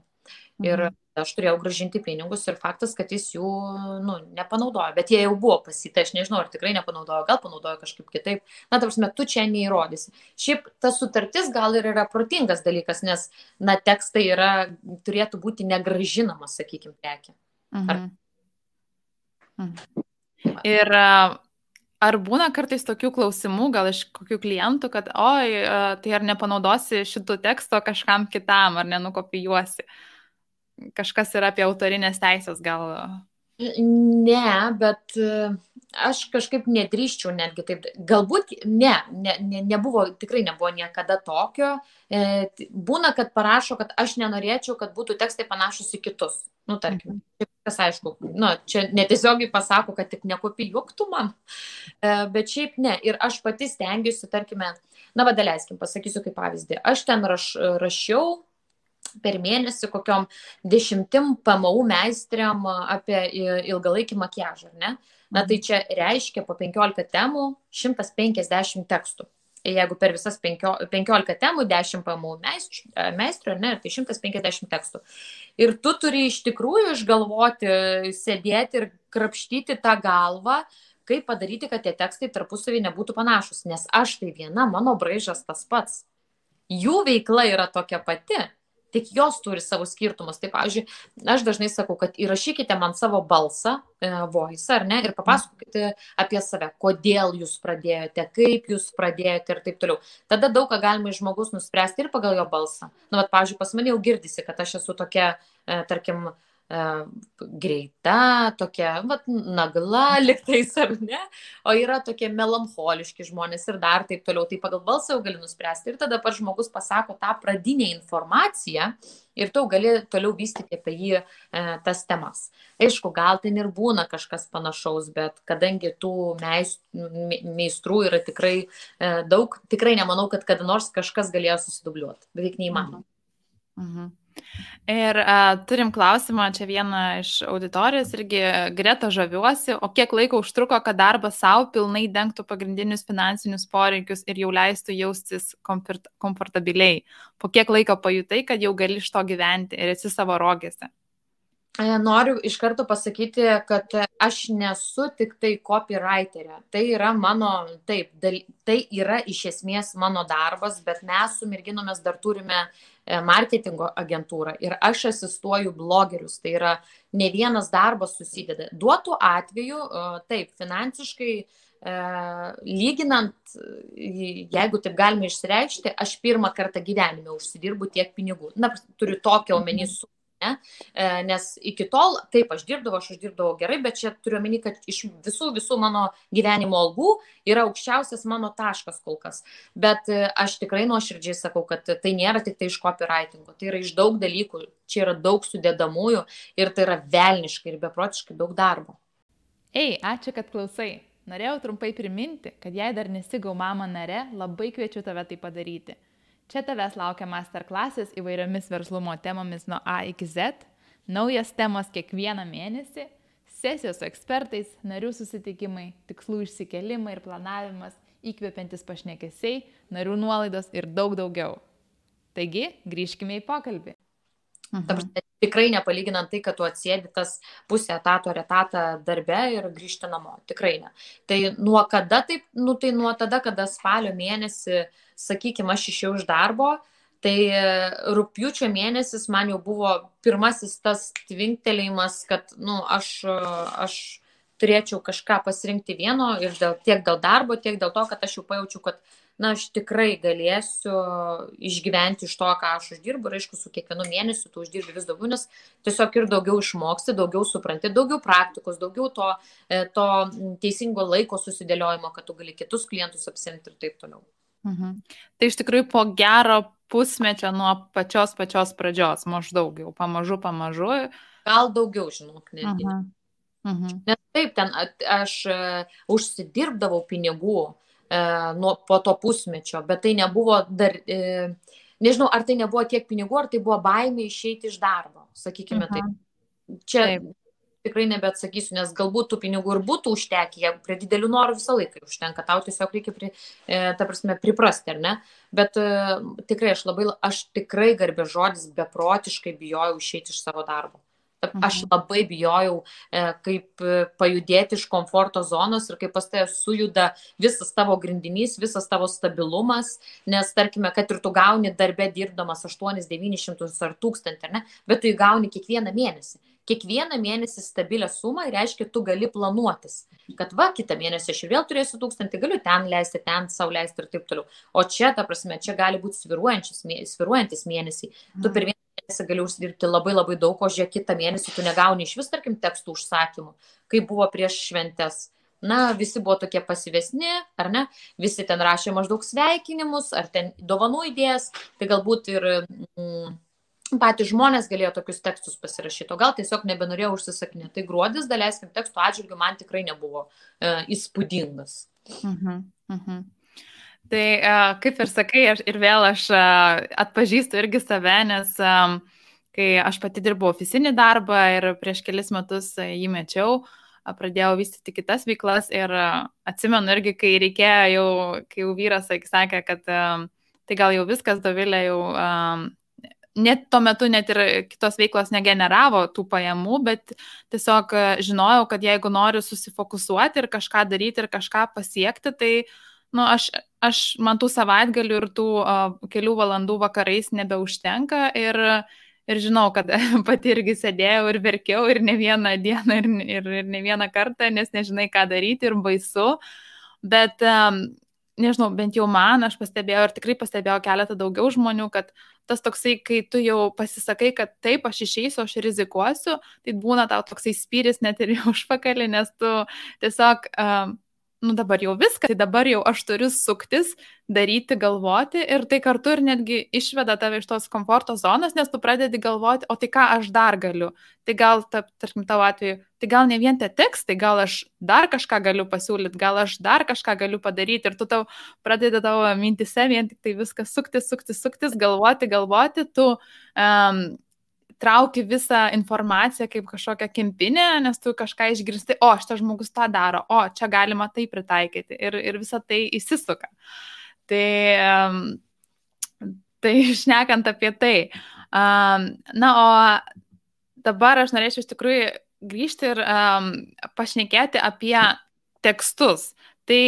Ir mhm. aš turėjau gražinti pinigus ir faktas, kad jis jų, nu, nepanaudojo, bet jie jau buvo pasita, aš nežinau, ar tikrai nepanaudojo, gal panaudojo kažkaip kitaip. Na, tarsi, tu čia neįrodysi. Šiaip ta sutartis gal ir yra protingas dalykas, nes, na, tekstai yra, turėtų būti negražinamas, sakykime, prekė. Mhm. Mhm. Ir Ar būna kartais tokių klausimų, gal iš kokių klientų, kad, oi, tai ar nepanaudosi šitų teksto kažkam kitam, ar nenukopijuosi? Kažkas yra apie autorinės teisės gal. Ne, bet aš kažkaip nedrįščiau netgi taip. Galbūt ne, ne, ne, nebuvo, tikrai nebuvo niekada tokio. E, būna, kad parašo, kad aš nenorėčiau, kad būtų tekstai panašus į kitus. Nu, tarkim, mhm. kas aišku, nu, čia netiesiogiai pasako, kad tik nekopijuok tu man, e, bet šiaip ne. Ir aš pati stengiuosi, tarkime, na, vadaleiskim, pasakysiu kaip pavyzdį. Aš ten raš, rašiau per mėnesį kokiom dešimtim PMU meistriam apie ilgalaikį makiažą, ne? Na tai mhm. čia reiškia po 15 temų 150 tekstų jeigu per visas penkio, 15 temų 10 pamų meistrų, ne, tai 150 tekstų. Ir tu turi iš tikrųjų išgalvoti, sėdėti ir krapštyti tą galvą, kaip padaryti, kad tie tekstai tarpusavį nebūtų panašus. Nes aš tai viena, mano braižas tas pats. Jų veikla yra tokia pati, tik jos turi savo skirtumus. Tai, pavyzdžiui, aš dažnai sakau, kad įrašykite man savo balsą, e, voice, ar ne, ir papasakokite apie save, kodėl jūs pradėjote, kaip jūs pradėjote ir taip toliau. Tada daug ką galima iš žmogus nuspręsti ir pagal jo balsą. Na, nu, bet, pavyzdžiui, pas mane jau girdisi, kad aš esu tokia, e, tarkim, greita, tokia, vat, nagla liktais ar ne, o yra tokie melancholiški žmonės ir dar taip toliau, tai pagal balsą jau gali nuspręsti ir tada pats žmogus pasako tą pradinę informaciją ir tu gali toliau vystyti apie jį e, tas temas. Aišku, gal ten ir būna kažkas panašaus, bet kadangi tų meistrų yra tikrai e, daug, tikrai nemanau, kad kada nors kažkas galėjo susidubliuoti. Beveik neįmanoma. Mhm. mhm. Ir uh, turim klausimą, čia vieną iš auditorijos irgi, Greta žaviuosi, o kiek laiko užtruko, kad darbas savo pilnai dengtų pagrindinius finansinius poreikius ir jau leistų jaustis komfort, komfortabiliai? Po kiek laiko pajutai, kad jau gali iš to gyventi ir esi savo rogėse? E, noriu iš karto pasakyti, kad aš nesu tik tai copywriterė. Tai yra mano, taip, tai yra iš esmės mano darbas, bet mes su merginomis dar turime E, marketingo agentūrą ir aš asistuoju blogerius. Tai yra ne vienas darbas susideda. Duotų atveju, e, taip, finansiškai lyginant, jeigu taip galima išsireikšti, aš pirmą kartą gyvenime užsidirbu tiek pinigų. Na, turiu tokią omeny mhm. su Ne? E, nes iki tol, taip, aš dirbdavau, aš uždirbdavau gerai, bet čia turiu omeny, kad iš visų, visų mano gyvenimo algų yra aukščiausias mano taškas kol kas. Bet e, aš tikrai nuoširdžiai sakau, kad tai nėra tik tai iš copywritingo, tai yra iš daug dalykų, čia yra daug sudėdamųjų ir tai yra velniškai ir beprotiškai daug darbo. Ei, ačiū, kad klausai. Norėjau trumpai priminti, kad jei dar nesigau mama nare, labai kviečiu tave tai padaryti. Čia tavęs laukia masterklasis įvairiomis verslumo temomis nuo A iki Z, naujas temos kiekvieną mėnesį, sesijos su ekspertais, narių susitikimai, tikslų išsikelimai ir planavimas, įkvepiantis pašnekesiai, narių nuolaidos ir daug daugiau. Taigi, grįžkime į pokalbį. Mhm. Tikrai nepalyginant tai, kad tu atsėdi tas pusę etato ar etatą darbe ir grįžti namo. Tikrai ne. Tai nuo kada taip, nu tai nuo tada, kada spalio mėnesį, sakykime, aš išėjau iš darbo, tai rūpjūčio mėnesis man jau buvo pirmasis tas tvinktelėjimas, kad, nu, aš, aš turėčiau kažką pasirinkti vieno ir dėl, tiek dėl darbo, tiek dėl to, kad aš jau pajaučiu, kad na, aš tikrai galėsiu išgyventi iš to, ką aš uždirbu ir aišku, su kiekvienu mėnesiu tu uždirbi vis daugiau, nes tiesiog ir daugiau išmoksti, daugiau supranti, daugiau praktikos, daugiau to, e, to teisingo laiko susidėliojimo, kad tu gali kitus klientus apsimti ir taip toliau. Mhm. Tai iš tikrųjų po gero pusmečio nuo pačios pačios pradžios, maždaug jau pamažu, pamažu. Gal daugiau, žinok, netgi. Mhm. Mhm. Nes taip, ten aš uh, užsidirbdavau pinigų, E, nuo, po to pusmečio, bet tai nebuvo dar, e, nežinau, ar tai nebuvo tiek pinigų, ar tai buvo baimė išeiti iš darbo, sakykime -huh. taip. Čia taip. Tikrai nebeatsakysiu, nes galbūt tų pinigų ir būtų užtekę, jeigu prie didelių norų visą laiką užtenka, tau tiesiog reikia, pri, e, ta prasme, priprasti, ar ne? Bet e, tikrai aš labai, aš tikrai garbė žodis beprotiškai bijojau išeiti iš savo darbo. Aš mhm. labai bijojau, e, kaip e, pajudėti iš komforto zonos ir kaip pas tai sujuda visas tavo grindinys, visas tavo stabilumas, nes tarkime, kad ir tu gauni darbę dirbdamas 8, 900 ar 1000, ar ne, bet tu įgauni kiekvieną mėnesį. Kiekvieną mėnesį stabilę sumą reiškia, tu gali planuotis, kad va, kitą mėnesį aš ir vėl turėsiu tūkstantį, galiu ten leisti, ten savo leisti ir taip toliau. O čia, ta prasme, čia gali būti sviruojantis mėnesiai. Tu per vieną mėnesį gali užsidirbti labai labai daug, o žiūrėk, kitą mėnesį tu negauni iš vis, tarkim, tekstų užsakymų, kaip buvo prieš šventes. Na, visi buvo tokie pasivesni, ar ne? Visi ten rašė maždaug sveikinimus, ar ten dovanų idėjas, tai galbūt ir mm, patys žmonės galėjo tokius tekstus pasirašyti, o gal tiesiog nebenorėjo užsisakinėti. Tai gruodis, daleiskim, tekstų atžvilgių man tikrai nebuvo e, įspūdingas. Mhm, mhm. Tai uh, kaip ir sakai, ir vėl aš uh, atpažįstu irgi save, nes um, kai aš pati dirbau oficinį darbą ir prieš kelis metus jį mečiau, pradėjau vystyti kitas veiklas ir atsimenu irgi, kai reikėjo jau, kai jau vyras sakė, kad tai gal jau viskas, Dovilė jau net tuo metu net ir kitos veiklos negeneravo tų pajamų, bet tiesiog žinojau, kad jeigu noriu susifokusuoti ir kažką daryti ir kažką pasiekti, tai nu, aš aš man tų savaitgalių ir tų uh, kelių valandų vakarais nebeužtenka ir, ir žinau, kad pati irgi sėdėjau ir verkiau ir ne vieną dieną ir, ir, ir ne vieną kartą, nes nežinai, ką daryti ir baisu. Bet, um, nežinau, bent jau man, aš pastebėjau ir tikrai pastebėjau keletą daugiau žmonių, kad tas toksai, kai tu jau pasisakai, kad taip, aš išeisiu, aš rizikuosiu, tai būna tau toksai spyris net ir užpakalį, nes tu tiesiog um, nu dabar jau viską, tai dabar jau aš turiu suktis, daryti, galvoti ir tai kartu ir netgi išveda tave iš tos komforto zonos, nes tu pradedi galvoti, o tai ką aš dar galiu. Tai gal, tarkim, tavo atveju, tai gal ne vien tie tekstai, gal aš dar kažką galiu pasiūlyti, gal aš dar kažką galiu padaryti ir tu tau pradedi tavo mintise vien tik tai viską suktis, suktis, suktis, galvoti, galvoti, tu um, trauki visą informaciją kaip kažkokią kempinę, nes tu kažką išgirsti, o šitas žmogus tą daro, o čia galima tai pritaikyti ir, ir visa tai įsisuka. Tai, tai išnekant apie tai. Na, o dabar aš norėčiau iš tikrųjų grįžti ir pašnekėti apie tekstus. Tai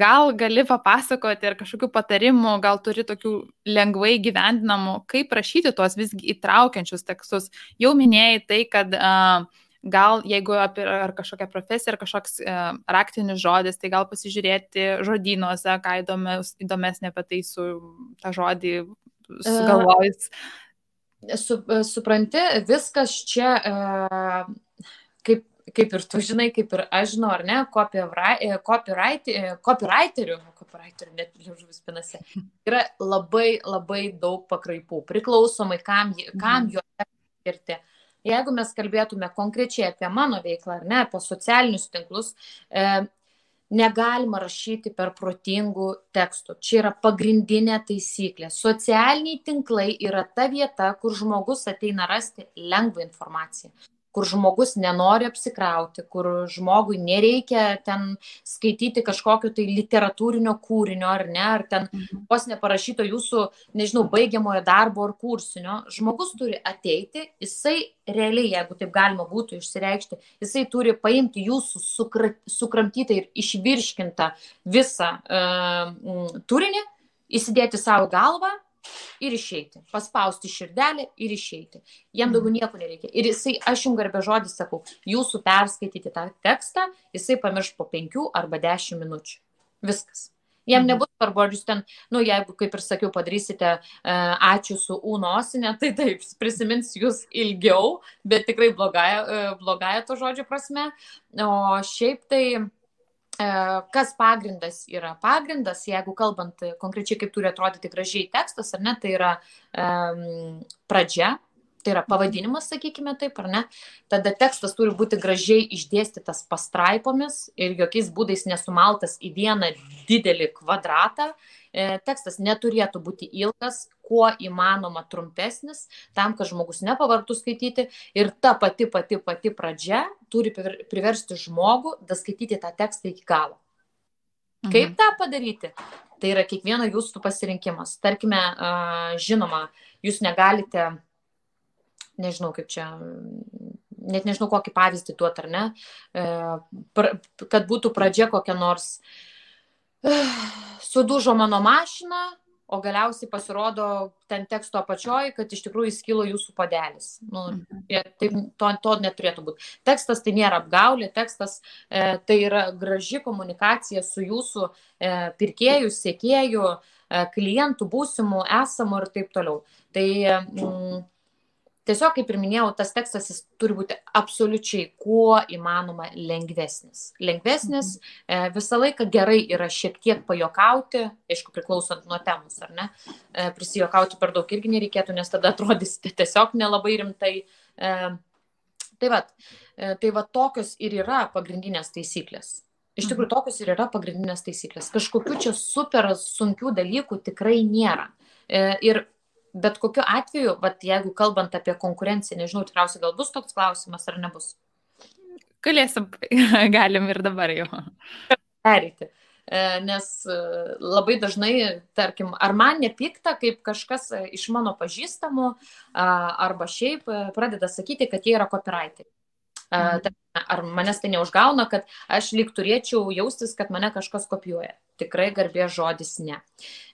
gal gali papasakoti ir kažkokių patarimų, gal turi tokių lengvai gyvendinamų, kaip rašyti tuos visgi įtraukiančius tekstus. Jau minėjai tai, kad uh, gal jeigu apie ar kažkokią profesiją, ar kažkoks uh, raktinis žodis, tai gal pasižiūrėti žodynuose, ką įdomes, įdomesnė apie tai su tą žodį sugalvojus. Uh, su, supranti, viskas čia uh, kaip kaip ir tu žinai, kaip ir aš žinau, ar ne, e, copywriterių, copywriterių net liežuvis pinasi, yra labai labai daug pakraipų, priklausomai kam, kam mhm. jo skirti. Jeigu mes kalbėtume konkrečiai apie mano veiklą, ar ne, apie socialinius tinklus, e, negalima rašyti per protingų tekstų. Čia yra pagrindinė taisyklė. Socialiniai tinklai yra ta vieta, kur žmogus ateina rasti lengvą informaciją kur žmogus nenori apsikrauti, kur žmogui nereikia ten skaityti kažkokio tai literatūrinio kūrinio ar ne, ar ten mhm. vos neparašyto jūsų, nežinau, baigiamojo darbo ar kursinio. Žmogus turi ateiti, jisai realiai, jeigu taip galima būtų išsireikšti, jisai turi paimti jūsų sukra, sukramtytą ir išvirškintą visą uh, turinį, įsidėti savo galvą ir išeiti. Paspausti širdelę ir išeiti. Jam daugiau mhm. nieko nereikia. Ir jisai, aš jums garbė žodį sakau, jūsų perskaityti tą tekstą, jisai pamirš po penkių arba dešimt minučių. Viskas. Jam mhm. nebus svarbu, ar jūs ten, nu, jeigu, kaip ir sakiau, padarysite uh, ačiū su U nosinė, tai taip, prisimins jūs ilgiau, bet tikrai blogąją, uh, blogąją to žodžio prasme. O šiaip tai uh, kas pagrindas yra? Pagrindas, jeigu kalbant konkrečiai, kaip turi atrodyti gražiai tekstas, ar ne, tai yra um, pradžia, tai yra pavadinimas, sakykime taip, ar ne, tada tekstas turi būti gražiai išdėstytas pastraipomis ir jokiais būdais nesumaltas į vieną didelį kvadratą. E, tekstas neturėtų būti ilgas, kuo įmanoma trumpesnis, tam, kad žmogus nepavartų skaityti ir ta pati pati pati pradžia turi priversti žmogų daskaityti tą tekstą iki galo. Mhm. Kaip tą padaryti? Tai yra kiekvieno jūsų pasirinkimas. Tarkime, žinoma, jūs negalite nežinau kaip čia, net nežinau kokį pavyzdį duot ar ne, e, kad būtų pradžia kokia nors, sudužo mano mašina, o galiausiai pasirodo ten teksto apačioj, kad iš tikrųjų įskilo jūsų padelis. Nu, tai to, to neturėtų būti. Tekstas tai nėra apgaulė, tekstas e, tai yra graži komunikacija su jūsų e, pirkėjų, sėkėjų, e, klientų, būsimų, esamų ir taip toliau. Tai mm, tiesiog kaip ir minėjau tas tekstas jis turi būti absoliučiai kuo įmanoma lengvesnis lengvesnis mhm. e, visą laiką gerai yra šiek tiek pajokauti aišku priklausant nuo temos ar ne e, prisijokauti per daug irgi nereikėtų nes tada atrodysite tiesiog nelabai rimtai e, tai vat tai va tokios ir yra pagrindinės taisyklės Iš tikrųjų, mhm. tokios ir yra pagrindinės taisyklės. Kažkokių čia super sunkių dalykų tikrai nėra. Ir bet kokiu atveju, vat, jeigu kalbant apie konkurenciją, nežinau, tikriausiai gal bus toks klausimas ar nebus. Galėsim, galim ir dabar jau. Pereiti. E, nes e, labai dažnai, tarkim, ar man nepykta, kaip kažkas iš mano pažįstamų arba šiaip pradeda sakyti, kad jie yra copywriteriai. Mhm. Ar manęs tai neužgauna, kad aš lyg turėčiau jaustis, kad mane kažkas kopijuoja. Tikrai garbė žodis ne.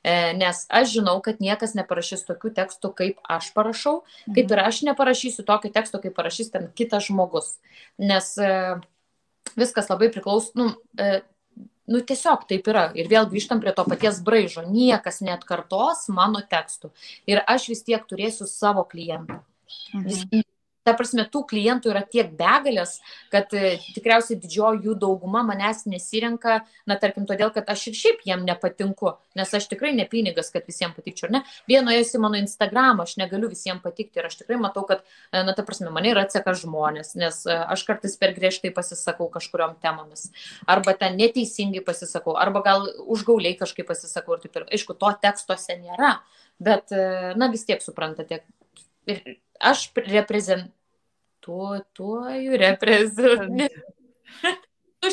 E, nes aš žinau, kad niekas neparašys tokių tekstų, kaip aš parašau, kaip mhm. ir aš neparašysiu tokio teksto, kaip parašys ten kitas žmogus. Nes e, viskas labai priklauso, nu, e, nu tiesiog taip yra. Ir vėl grįžtam prie to paties braižo. Niekas net kartos mano tekstų. Ir aš vis tiek turėsiu savo klientą. Mhm ta prasme, tų klientų yra tiek begalės, kad e, tikriausiai didžioji jų dauguma manęs nesirenka, na, tarkim, todėl, kad aš ir šiaip jiem nepatinku, nes aš tikrai ne pinigas, kad visiems patikčiau, ne? Vienoje į mano Instagram, aš negaliu visiems patikti ir aš tikrai matau, kad, e, na, ta prasme, mane yra atseka žmonės, nes e, aš kartais per griežtai pasisakau kažkuriam temomis, arba ten neteisingai pasisakau, arba gal užgauliai kažkaip pasisakau ir taip ir, aišku, to tekstuose nėra, bet, na, vis tiek suprantate. Ir aš reprezentuoju, reprezentuoju.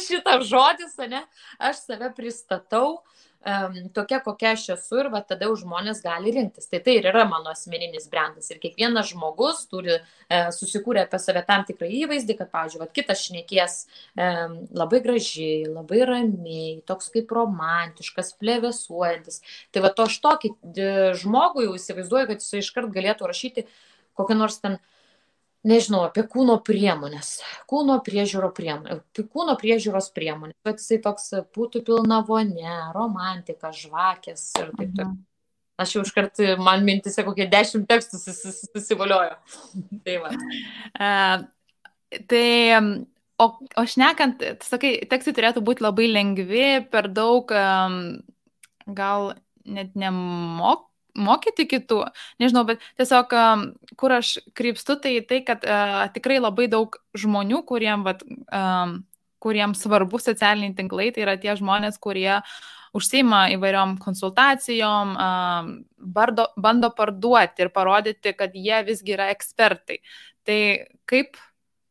Šitas žodis, ne, aš save pristatau um, tokia, kokia aš esu ir va, tada žmonės gali rinktis. Tai tai ir yra mano asmeninis brandas. Ir kiekvienas žmogus turi e, susikūrę apie save tam tikrą įvaizdį, kad, pavyzdžiui, va, kitas šnekės e, labai gražiai, labai ramiai, toks kaip romantiškas, plėvesuojantis. Tai va, to aš tokį žmogų jau įsivaizduoju, kad jis iškart galėtų rašyti kokią nors ten, nežinau, apie kūno priemonės, kūno priežiūro priemonės, kūno priežiūros priemonės, bet jisai toks būtų pilna vonė, romantika, žvakės ir taip toliau. Mhm. Aš jau iškart, man mintise kokie dešimt tekstų susivoliojo. tai va. Uh, tai O, o šnekant, sakai, tekstai turėtų būti labai lengvi, per daug um, gal net nemok, mokyti kitų, nežinau, bet tiesiog kur aš krypstu, tai tai, kad uh, tikrai labai daug žmonių, kuriem, vat, um, kuriems svarbu socialiniai tinklai, tai yra tie žmonės, kurie užsima įvairiom konsultacijom, um, bardo, bando parduoti ir parodyti, kad jie visgi yra ekspertai. Tai kaip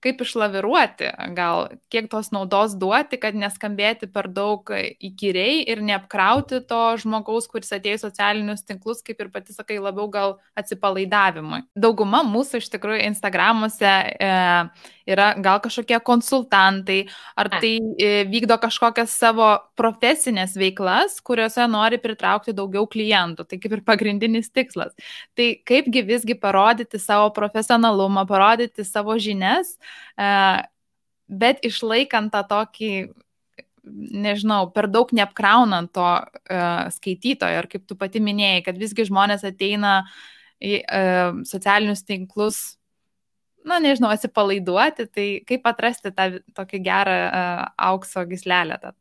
kaip išlaviruoti, gal kiek tos naudos duoti, kad neskambėti per daug įkyriai ir neapkrauti to žmogaus, kuris atėjo į socialinius tinklus, kaip ir pati sakai, labiau gal atsipalaidavimui. Dauguma mūsų iš tikrųjų Instagramuose e, yra gal kažkokie konsultantai, ar tai e, vykdo kažkokias savo profesinės veiklas, kuriuose nori pritraukti daugiau klientų. Tai kaip ir pagrindinis tikslas. Tai kaipgi visgi parodyti savo profesionalumą, parodyti savo žinias, e, bet išlaikant tą tokį nežinau, per daug neapkraunant to uh, skaitytojo. Ir kaip tu pati minėjai, kad visgi žmonės ateina į uh, socialinius tinklus, na, nežinau, atsipalaiduoti, tai kaip atrasti tą tokį gerą uh, aukso gislelę. Tą.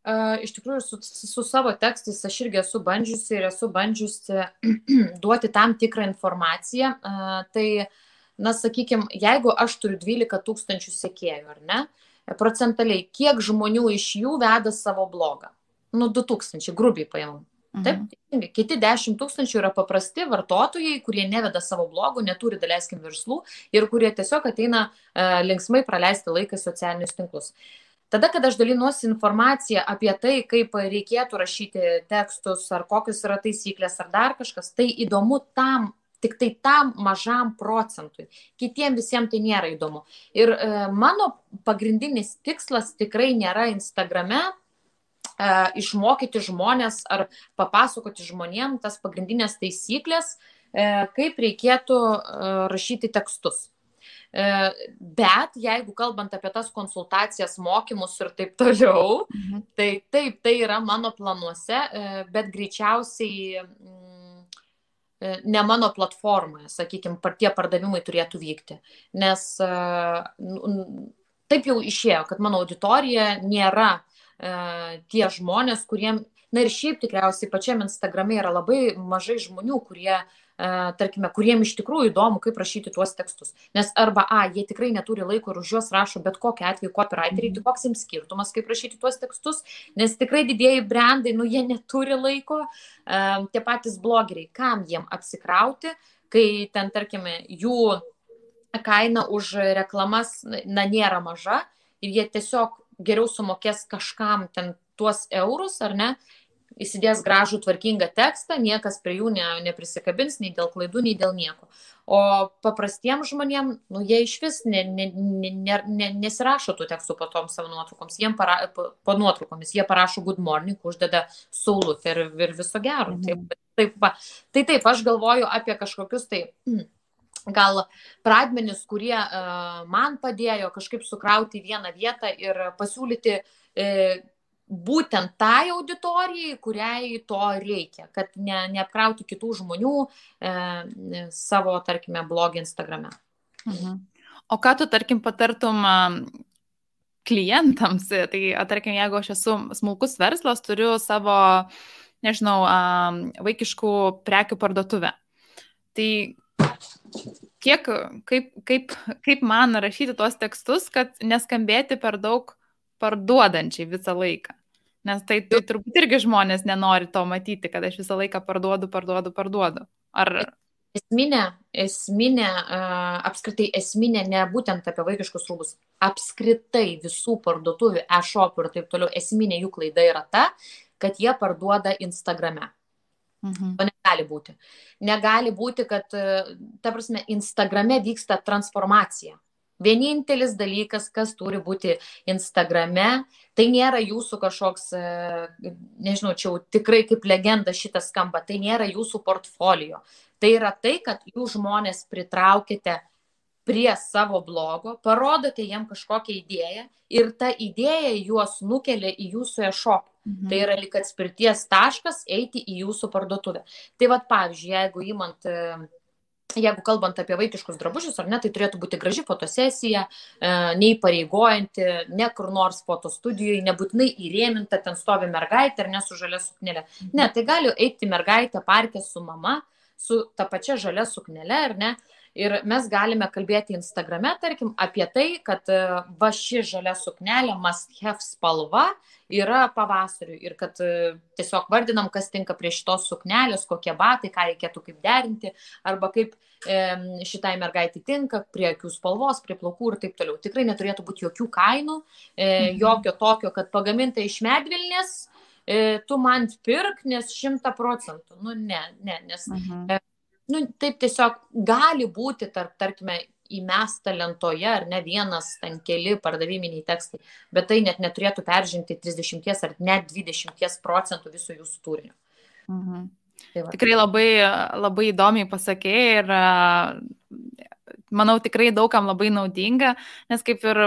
Uh, iš tikrųjų, su, su savo tekstais aš irgi esu bandžiusi ir esu bandžiusi duoti tam tikrą informaciją. Uh, tai, na, sakykime, jeigu aš turiu 12 tūkstančių sekėjų, ar ne, procentaliai, kiek žmonių iš jų veda savo blogą. Nu, 2000, grubiai paimam. Mhm. Taip, kiti 10 tūkstančių yra paprasti vartotojai, kurie neveda savo blogų, neturi, daleiskim, verslų ir kurie tiesiog ateina uh, linksmai praleisti laiką socialinius tinklus. Tada, kada aš dalinuosi informaciją apie tai, kaip reikėtų rašyti tekstus, ar kokios yra taisyklės, ar dar kažkas, tai įdomu tam tik tai tam mažam procentui. Kitiem visiems tai nėra įdomu. Ir e, mano pagrindinis tikslas tikrai nėra Instagrame e, išmokyti žmonės ar papasakoti žmonėm tas pagrindinės taisyklės, e, kaip reikėtų e, rašyti tekstus. E, bet jeigu kalbant apie tas konsultacijas, mokymus ir taip toliau, mhm. tai taip, tai yra mano planuose, e, bet greičiausiai E, ne mano platformoje, sakykime, tie pardavimai turėtų vykti. Nes taip jau išėjo, kad mano auditorija nėra e, tie žmonės, kuriem, na ir šiaip tikriausiai pačiam Instagrame yra labai mažai žmonių, kurie uh, tarkime, kuriem iš tikrųjų įdomu, kaip rašyti tuos tekstus. Nes arba, a, jie tikrai neturi laiko ir už juos rašo bet kokiu atveju copywriteriai, tai koks jiems skirtumas, kaip rašyti tuos tekstus, nes tikrai didėjai brandai, nu jie neturi laiko, tie patys blogeriai, kam jiem apsikrauti, kai ten, tarkime, jų kaina už reklamas, na, nėra maža ir jie tiesiog geriau sumokės kažkam ten tuos eurus, ar ne, įsidės gražų tvarkingą tekstą, niekas prie jų ne, neprisikabins nei dėl klaidų, nei dėl nieko. O paprastiem žmonėm, nu, jie iš vis ne, ne, ne, ne, nesirašo tų tekstų po tom savo nuotraukoms, jiem para, po, po nuotraukomis, jie parašo good morning, uždeda saulutę ir, ir viso gero. Mhm. Taip, taip, va. tai taip, aš galvoju apie kažkokius tai gal pradmenis, kurie uh, man padėjo kažkaip sukrauti vieną vietą ir pasiūlyti uh, būtent tai auditorijai, kuriai to reikia, kad ne, neapkrauti kitų žmonių e, savo, tarkime, blogį Instagrame. Mhm. O ką tu, tarkim, patartum klientams, tai, tarkim, jeigu aš esu smulkus verslas, turiu savo, nežinau, vaikiškų prekių parduotuvę. Tai kiek, kaip, kaip, kaip man rašyti tuos tekstus, kad neskambėti per daug parduodančiai visą laiką? Nes tai, tai turbūt irgi žmonės nenori to matyti, kad aš visą laiką parduodu, parduodu, parduodu. Ar... Esminė, esminė, apskritai esminė, ne būtent apie vaikiškus rūbus, apskritai visų parduotuvių, e-shopų ir taip toliau, esminė jų klaida yra ta, kad jie parduoda Instagrame. Mhm. To negali būti. Negali būti, kad, ta prasme, Instagrame vyksta transformacija. Vienintelis dalykas, kas turi būti Instagrame, tai nėra jūsų kažkoks, e, nežinau, čia jau tikrai kaip legenda šitas skamba, tai nėra jūsų portfolio. Tai yra tai, kad jūs žmonės pritraukite prie savo blogo, parodote jiem kažkokią idėją ir ta idėja juos nukelia į jūsų e-shop. Mhm. Tai yra lik atspirties taškas eiti į jūsų parduotuvę. Tai vad, pavyzdžiui, jeigu įmant uh, jeigu kalbant apie vaikiškus drabužius, ar ne, tai turėtų būti graži fotosesija, e, neįpareigojanti, ne kur nors fotostudijoje, nebūtinai įrėminta, ten stovi mergaitė ar ne su žalia suknelė. Ne, tai gali eiti mergaitė parke su mama, su ta pačia žalia suknelė, ar ne, Ir mes galime kalbėti Instagrame, tarkim, apie tai, kad e, va ši žalia suknelė, must have spalva yra pavasariu ir kad e, tiesiog vardinam, kas tinka prie šitos suknelės, kokie batai, ką reikėtų kaip derinti, arba kaip e, šitai mergaitai tinka, prie akių spalvos, prie plaukų ir taip toliau. Tikrai neturėtų būti jokių kainų, e, mhm. jokio tokio, kad pagaminta iš medvilnės, e, tu man pirk, nes šimta procentų. Nu, ne, ne, nes mhm. e, nu, taip tiesiog gali būti, tarp, tarkime, įmesta lentoje, ar ne vienas, ten keli pardaviminiai tekstai, bet tai net neturėtų peržengti 30 ar net 20 procentų viso jūsų turinio. Mhm. Tai va. tikrai labai, labai įdomiai pasakėjai ir manau tikrai daugam labai naudinga, nes kaip ir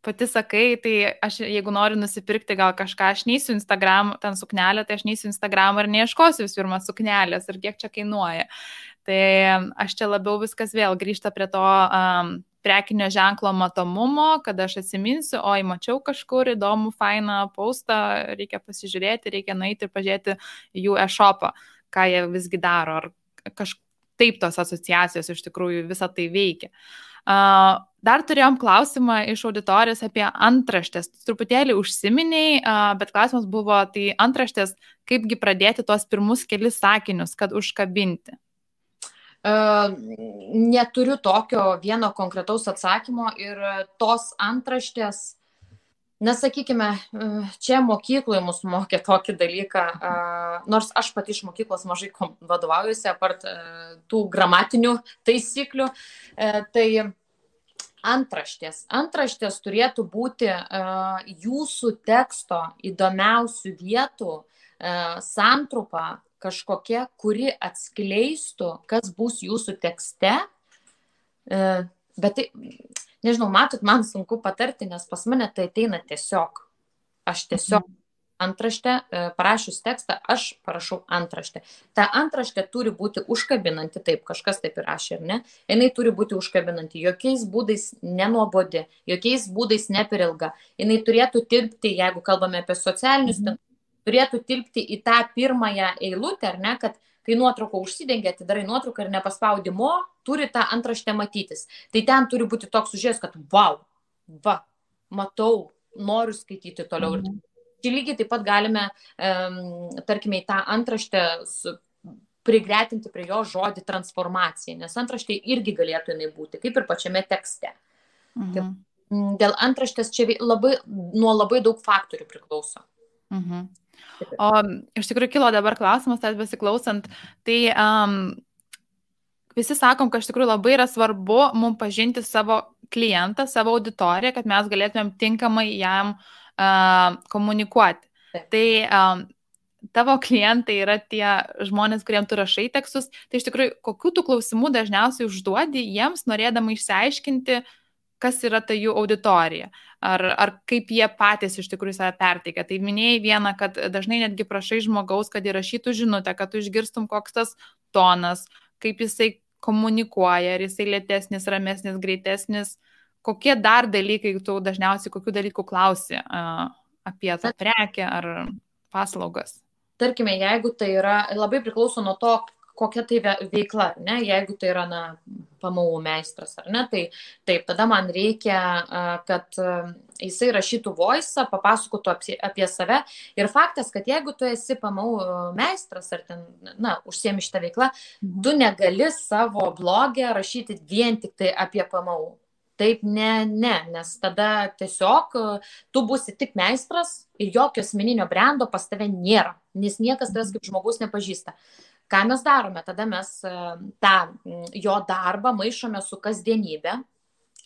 pati sakai, tai aš jeigu noriu nusipirkti gal kažką, aš neįsiu Instagram, ten suknelę, tai aš neįsiu Instagram ir neieškosiu visų pirma suknelės ir kiek čia kainuoja. Tai aš čia labiau viskas vėl grįžta prie to um, prekinio ženklo matomumo, kad aš atsiminsiu, oi, mačiau kažkur įdomų, fainą paustą, reikia pasižiūrėti, reikia nueiti ir pažiūrėti jų e-shopą, ką jie visgi daro, ar kažkaip tos asociacijos iš tikrųjų visą tai veikia. Uh, dar turėjom klausimą iš auditorijos apie antraštės. Truputėlį užsiminiai, bet klausimas buvo, tai antraštės, kaipgi pradėti tuos pirmus kelis sakinius, kad užkabinti neturiu tokio vieno konkretaus atsakymo ir tos antraštės, nesakykime, čia mokykloje mus mokė tokį dalyką, nors aš pati iš mokyklos mažai vadovaujuosi, apart tų gramatinių taisyklių, tai antraštės. Antraštės turėtų būti jūsų teksto įdomiausių vietų santrupa kažkokia, kuri atskleistų, kas bus jūsų tekste. E, bet tai, nežinau, matot, man sunku patarti, nes pas mane tai ateina tiesiog. Aš tiesiog antraštę, e, parašius tekstą, aš parašau antraštę. Ta antraštė turi būti užkabinanti, taip, kažkas taip ir rašė, ar ne? Jis turi būti užkabinanti, jokiais būdais nenuobodi, jokiais būdais ne per ilga. Jis turėtų tilpti, jeigu kalbame apie socialinius mhm turėtų tilpti į tą pirmąją eilutę, ar ne, kad kai nuotrauką užsidengia, atidarai nuotrauką ir nepaspaudi mo, turi tą antraštę matytis. Tai ten turi būti toks užės, kad wow, va, matau, noriu skaityti toliau. Mhm. Ir lygiai taip pat galime, um, tarkime, į tą antraštę prigretinti prie jo žodį transformacija, nes antraštė irgi galėtų jinai būti, kaip ir pačiame tekste. Mhm. Dėl antraštės čia labai, nuo labai daug faktorių priklauso. Mhm. O iš tikrųjų kilo dabar klausimas, tas besiklausant, tai um, visi sakom, kad iš tikrųjų labai yra svarbu mums pažinti savo klientą, savo auditoriją, kad mes galėtumėm tinkamai jam uh, komunikuoti. Taip. Tai um, tavo klientai yra tie žmonės, kuriems tu rašai tekstus, tai iš tikrųjų kokiu tų klausimų dažniausiai užduodi jiems, norėdama išsiaiškinti, kas yra ta jų auditorija ar, ar kaip jie patys iš tikrųjų save perteikia. Tai minėjai vieną, kad dažnai netgi prašai žmogaus, kad įrašytų žinutę, kad tu išgirstum, koks tas tonas, kaip jisai komunikuoja, ar jisai lėtesnis, ramesnis, greitesnis. Kokie dar dalykai, tu dažniausiai kokių dalykų klausi apie tą prekę ar paslaugas? Tarkime, jeigu tai yra, labai priklauso nuo to, kokia tai veikla, ne, jeigu tai yra, na, pamau meistras, ar ne, tai taip, tada man reikia, kad jisai rašytų voice, papasakotų apie, apie save. Ir faktas, kad jeigu tu esi pamau meistras ar ten, na, užsiemi šitą veiklą, mhm. tu negali savo blogę rašyti vien tik tai apie pamau. Taip, ne, ne, nes tada tiesiog tu būsi tik meistras ir jokio asmeninio brendo pas tave nėra, nes niekas tavęs kaip žmogus nepažįsta. Uh, ką mes darome tada mes e, tą jo darbą maišome su kasdienybė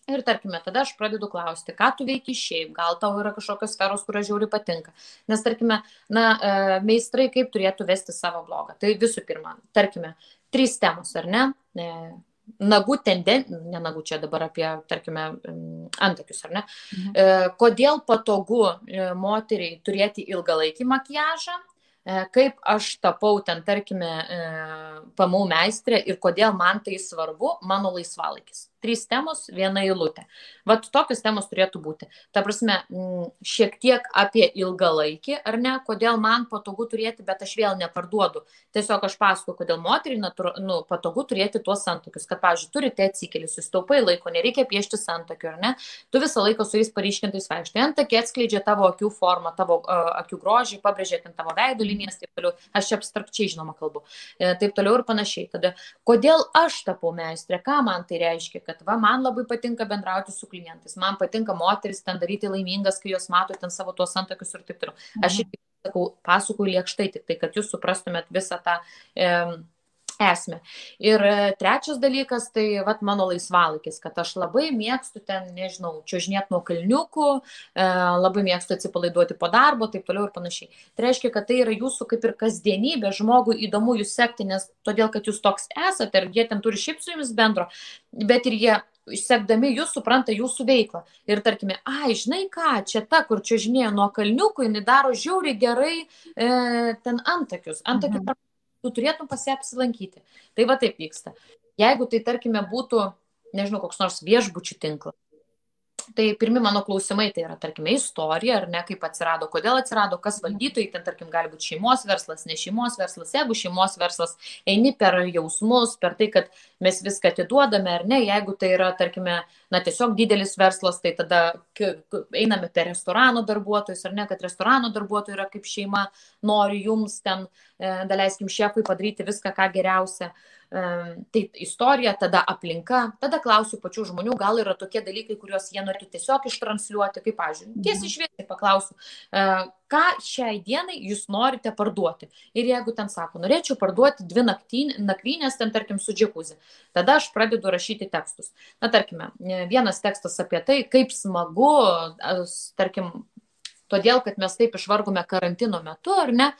Ir tarkime, tada aš pradedu klausti, ką tu veiki šiaip, gal tau yra kažkokios sferos, kurios žiauri patinka. Nes, tarkime, na, e, meistrai kaip turėtų vesti savo blogą. Tai visų pirma, tarkime, trys temos, ar ne? E, nagų tendencija, ne nagų čia dabar apie, tarkime, antakius, ar ne? Mhm. Kodėl patogu moteriai turėti ilgalaikį makiažą kaip aš tapau ten, tarkime, e, pamau meistrė ir kodėl man tai svarbu, mano laisvalaikis. Trys temos, viena eilutė. Vat tokios temos turėtų būti. Ta prasme, šiek tiek apie ilgalaikį, ar ne, kodėl man patogu turėti, bet aš vėl neparduodu. Tiesiog aš pasakoju, kodėl moteriai nu, patogu turėti tuos santokius. Kad, pavyzdžiui, turite atsikėlį, susitaupai laiko, nereikia piešti santokių, ar ne. Tu visą laiką su jais paryškintais vaikštai. Antakė atskleidžia tavo akių formą, tavo uh, akių grožį, pabrėžia ten tavo veido linijas, taip toliau. Aš čia abstrakčiai žinoma kalbu. E, taip toliau ir panašiai. Tada, kodėl aš tapau meistrė, ką man tai reiškia, kad kad va, man labai patinka bendrauti su klientais, man patinka moteris ten daryti laimingas, kai jos mato ten savo tuos santakius ir taip toliau. Aš mhm. irgi sakau, pasakoju liekštai, tik tai, kad jūs suprastumėt visą tą, e, esmę. Ir e, trečias dalykas, tai vat, mano laisvalaikis, kad aš labai mėgstu ten, nežinau, čiuožinėti nuo kalniukų, e, labai mėgstu atsipalaiduoti po darbo, taip toliau ir panašiai. Tai reiškia, kad tai yra jūsų kaip ir kasdienybė, žmogui įdomu jūs sekti, nes todėl, kad jūs toks esate ir jie ten turi šiaip su jumis bendro, bet ir jie sekdami jūs supranta jūsų veiklą. Ir tarkime, ai, žinai ką, čia ta, kur čia žinėjo nuo kalniukų, jinai daro žiauriai gerai e, ten antakius, antakių mhm tu turėtum pas ją apsilankyti. Tai va taip vyksta. Jeigu tai, tarkime, būtų, nežinau, koks nors viešbučių tinklas, Tai pirmi mano klausimai tai yra, tarkime, istorija, ar ne, kaip atsirado, kodėl atsirado, kas valdytojai, ten, tarkim, gali būti šeimos verslas, ne šeimos verslas, jeigu šeimos verslas eini per jausmus, per tai, kad mes viską atiduodame, ar ne, jeigu tai yra, tarkime, na, tiesiog didelis verslas, tai tada einame per restorano darbuotojus, ar ne, kad restorano darbuotojai yra kaip šeima, nori jums ten, e, daleiskim, šefui padaryti viską, ką geriausia. Tai istorija, tada aplinka, tada klausiu pačių žmonių, gal yra tokie dalykai, kuriuos jie norėtų tiesiog ištransliuoti, kaip, tiesiai mhm. šviesiai paklausiu, e, ką šiai dienai jūs norite parduoti. Ir jeigu ten sako, norėčiau parduoti dvi nakvynės, ten tarkim su džekuzi, tada aš pradedu rašyti tekstus. Na, tarkime, vienas tekstas apie tai, kaip smagu, tarkim, todėl, kad mes taip išvargome karantino metu, ar ne,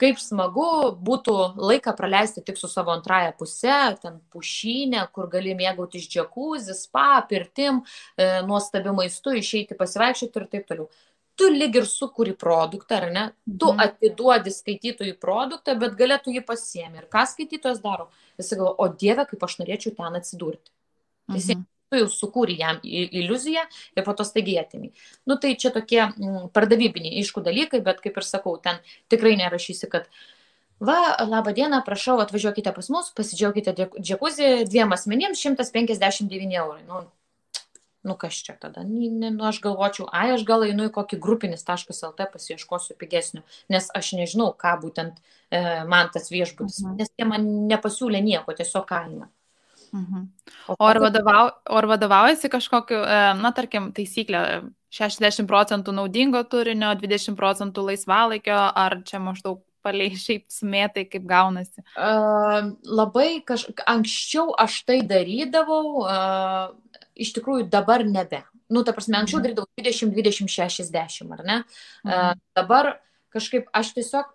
kaip smagu būtų laiką praleisti tik su savo antraja puse, ten pušynė, kur gali mėgautis džekuzį, spa, pirtim, e, nuostabiu maistu, išeiti pasivaikščioti ir taip toliau. Tu lyg ir sukūri produktą, ar ne? Tu mhm. atiduodi skaitytojui produktą, bet galėtų jį pasiemi. Ir ką skaitytojas daro? Jis galvo, o Dieve, kaip aš norėčiau ten atsidurti. Jis mhm tu jau sukūri jam iliuziją ir po to staigiai atimi. Nu tai čia tokie mm, pardavybiniai, aišku, dalykai, bet kaip ir sakau, ten tikrai nerašysi, kad va, laba diena, prašau, atvažiuokite pas mus, pasidžiaugite džekuzį dviem asmenims 159 eurai. Nu, nu kas čia tada? Nu, aš galvočiau, ai, aš gal einu į kokį grupinis.lt pasieškosiu pigesnių, nes aš nežinau, ką būtent e, man tas viešbutis, mhm. nes jie man nepasiūlė nieko, tiesiog kainą. Mhm. O ar, vadovau, ar vadovaujasi kažkokiu, e, na, tarkim, taisyklė 60 procentų naudingo turinio, 20 procentų laisvalaikio, ar čia maždaug paliai šiaip smėtai, kaip gaunasi? Uh, labai kaž... anksčiau aš tai darydavau, uh, iš tikrųjų dabar nebe. Nu, ta prasme, anksčiau mhm. darydavau 20, 20, 60, ar ne? Uh. Dabar kažkaip aš tiesiog,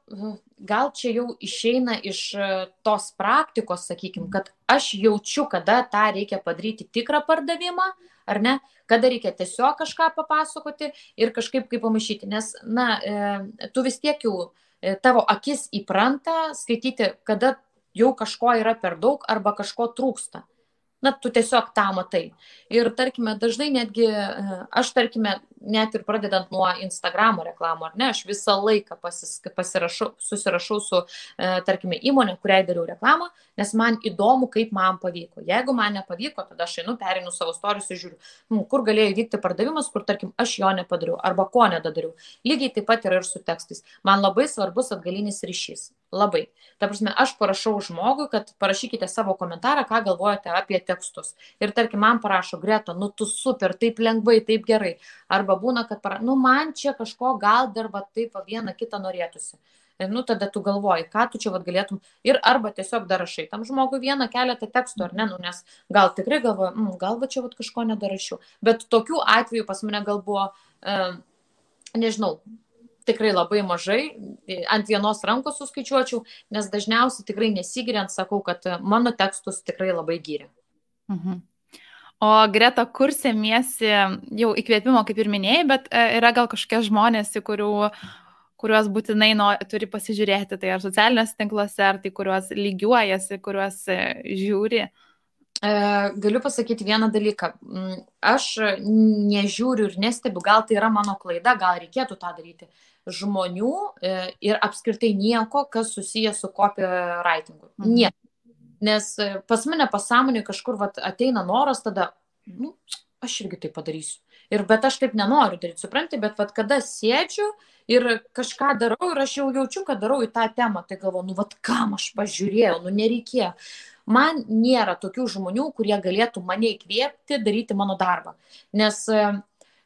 gal čia jau išeina iš e, tos praktikos, sakykime, kad aš jaučiu, kada tą reikia padaryti tikrą pardavimą, ar ne, kada reikia tiesiog kažką papasakoti ir kažkaip kaip pamaišyti, nes, na, e, tu vis tiek jau e, tavo akis įpranta skaityti, kada jau kažko yra per daug arba kažko trūksta na, tu tiesiog tą matai. Ir tarkime, dažnai netgi, aš tarkime, net ir pradedant nuo Instagramo reklamų, ar ne, aš visą laiką pasis, pasirašau, susirašau su, e, tarkime, įmonė, kuriai dariau reklamą, nes man įdomu, kaip man pavyko. Jeigu man nepavyko, tada aš einu, perinu savo istoriją ir žiūriu, hm, kur galėjo vykti pardavimas, kur, tarkim, aš jo nepadariau arba ko nedadariau. Lygiai taip pat yra ir su tekstais. Man labai svarbus atgalinis ryšys. Labai. Ta prasme, aš parašau žmogui, kad parašykite savo komentarą, ką galvojate apie tekstus. Ir tarkim, man parašo, Greta, nu tu super, taip lengvai, taip gerai. Arba būna, kad, para, nu man čia kažko gal dar va taip vieną kitą norėtųsi. Ir nu tada tu galvoji, ką tu čia vad galėtum. Ir arba tiesiog darašai tam žmogui vieną keletą tekstų, ar ne, nu, nes gal tikrai galvoju, mm, gal va čia vad kažko nedarašiau. Bet tokių atvejų pas mane gal buvo, e, nežinau, tikrai labai mažai, ant vienos rankos suskaičiuočiau, nes dažniausiai tikrai nesigiriant sakau, kad mano tekstus tikrai labai gyria. Mhm. O Greta, kur semiesi jau įkvėpimo, kaip ir minėjai, bet e, yra gal kažkokie žmonės, kurių, kuriuos būtinai no, turi pasižiūrėti, tai ar socialiniuose tinkluose, ar tai kuriuos lygiuojasi, kuriuos e, žiūri. E, galiu pasakyti vieną dalyką. Mm, aš nežiūriu ir nestebiu, gal tai yra mano klaida, gal reikėtų tą daryti žmonių ir apskritai nieko, kas susijęs su copywritingu. Mhm. Nieko Nes e, pas mane pasąmonė kažkur vat, ateina noras tada, nu, aš irgi tai padarysiu. Ir bet aš taip nenoriu daryti, supranti, bet vat, kada sėdžiu ir kažką darau ir aš jau jaučiu, kad darau į tą temą, tai galvoju, nu, vat kam aš pažiūrėjau, nu, nereikėjo. Man nėra tokių žmonių, kurie galėtų mane įkvėpti daryti mano darbą. Nes e,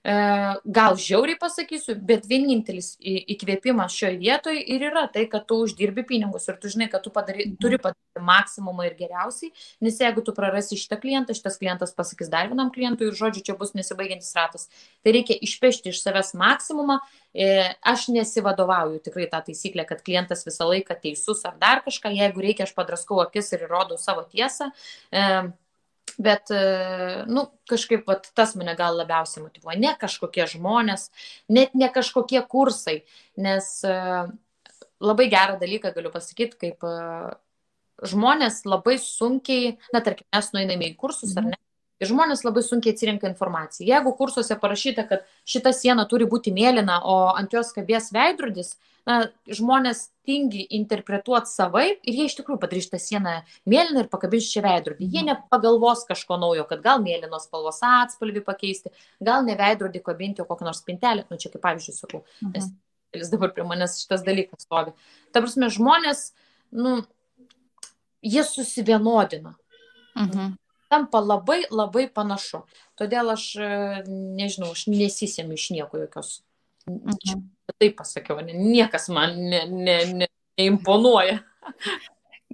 gal žiauriai pasakysiu, bet vienintelis įkvėpimas šioje vietoje ir yra tai, kad tu uždirbi pinigus ir tu žinai, kad tu padary, mhm. turi padaryti maksimumą ir geriausiai, nes jeigu tu prarasi šitą klientą, šitas klientas pasakys dar vienam klientui ir žodžiu, čia bus nesibaigiantis ratas. Tai reikia išpešti iš savęs maksimumą. E, aš nesivadovauju tikrai tą taisyklę, kad klientas visą laiką teisus ar dar kažką, jeigu reikia, aš padraskau akis ir įrodau savo tiesą. E, Bet, e, nu, kažkaip vat, tas mane gal labiausiai motivuoja. Ne kažkokie žmonės, net ne kažkokie kursai, nes e, labai gerą dalyką galiu pasakyti, kaip e, žmonės labai sunkiai, na, tarkim, mes nueiname į kursus ar mhm. ne, ir žmonės labai sunkiai atsirenka informaciją. Jeigu kursuose parašyta, kad šita siena turi būti mėlyna, o ant jos kabės veidrodis, na, žmonės tingi interpretuoti savaip ir jie iš tikrųjų padarys tą sieną mėlyną ir pakabins čia veidrodį. Jie mhm. nepagalvos kažko naujo, kad gal mėlynos spalvos atspalvį pakeisti, gal ne veidrodį kabinti, o kokią nors spintelę, nu čia kaip pavyzdžiui sakau, nes jis mhm. dabar prie manęs šitas dalykas stovi. Ta prasme, žmonės, nu, jie susivienodina. Mhm tampa labai labai panašu. Todėl aš, nežinau, aš nesisėmiu iš nieko jokios. Mhm taip pasakiau, niekas man ne, ne, ne, neimponuoja.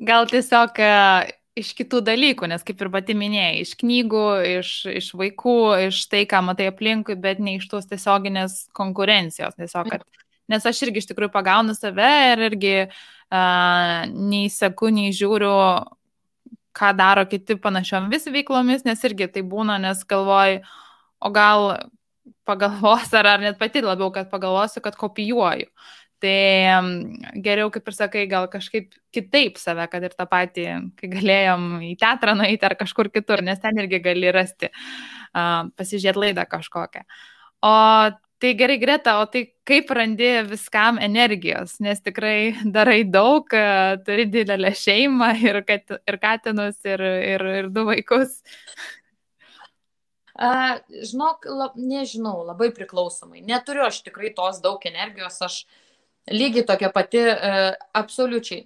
Gal tiesiog e, iš kitų dalykų, nes kaip ir pati minėjai, iš knygų, iš, iš vaikų, iš tai, ką matai aplinkui, bet ne iš tos tiesioginės konkurencijos. Tiesiog, kad, nes aš irgi iš tikrųjų pagaunu save ir irgi uh, nei seku, nei žiūriu, ką daro kiti panašiomis veiklomis, nes irgi tai būna, nes galvoju, o gal pagalvos, ar, ar net pati labiau, kad pagalvosiu, kad kopijuoju. Tai geriau, kaip ir sakai, gal kažkaip kitaip save, kad ir tą patį, kai galėjom į teatrą nueiti ar kažkur kitur, nes ten irgi gali rasti, uh, pasižiūrėti laidą kažkokią. O tai gerai, Greta, o tai kaip randi viskam energijos, nes tikrai darai daug, turi didelę šeimą ir, kat, ir katinus, ir, ir, ir du vaikus. A, žinok, lab, nežinau, labai priklausomai. Neturiu aš tikrai tos daug energijos, aš lygiai tokia pati, e, absoliučiai.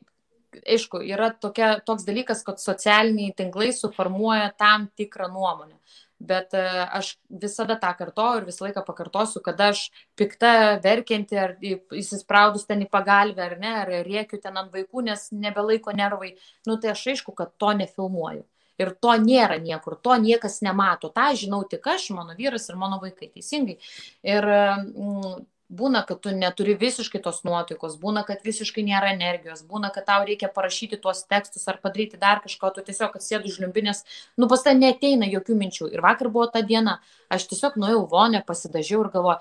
Aišku, yra tokia, toks dalykas, kad socialiniai tinklai suformuoja tam tikrą nuomonę. Bet e, aš visada tą kartoju ir visą laiką pakartosiu, kad aš pikta, verkianti ar įsispraudus ten į pagalbę ar ne, ar rėkiu ten ant vaikų, nes nebelaiko nervai, nu tai aš aišku, kad to nefilmuoju ir to nėra niekur, to niekas nemato. Ta žinau tik aš, mano vyras ir mano vaikai, teisingai. Ir mm, būna, kad tu neturi visiškai tos nuotaikos, būna, kad visiškai nėra energijos, būna, kad tau reikia parašyti tuos tekstus ar padaryti dar kažko, tu tiesiog atsėdu žliumbinės, nu pas ten neteina jokių minčių. Ir vakar buvo ta diena, aš tiesiog nuėjau vonę, pasidažiau ir galvoju,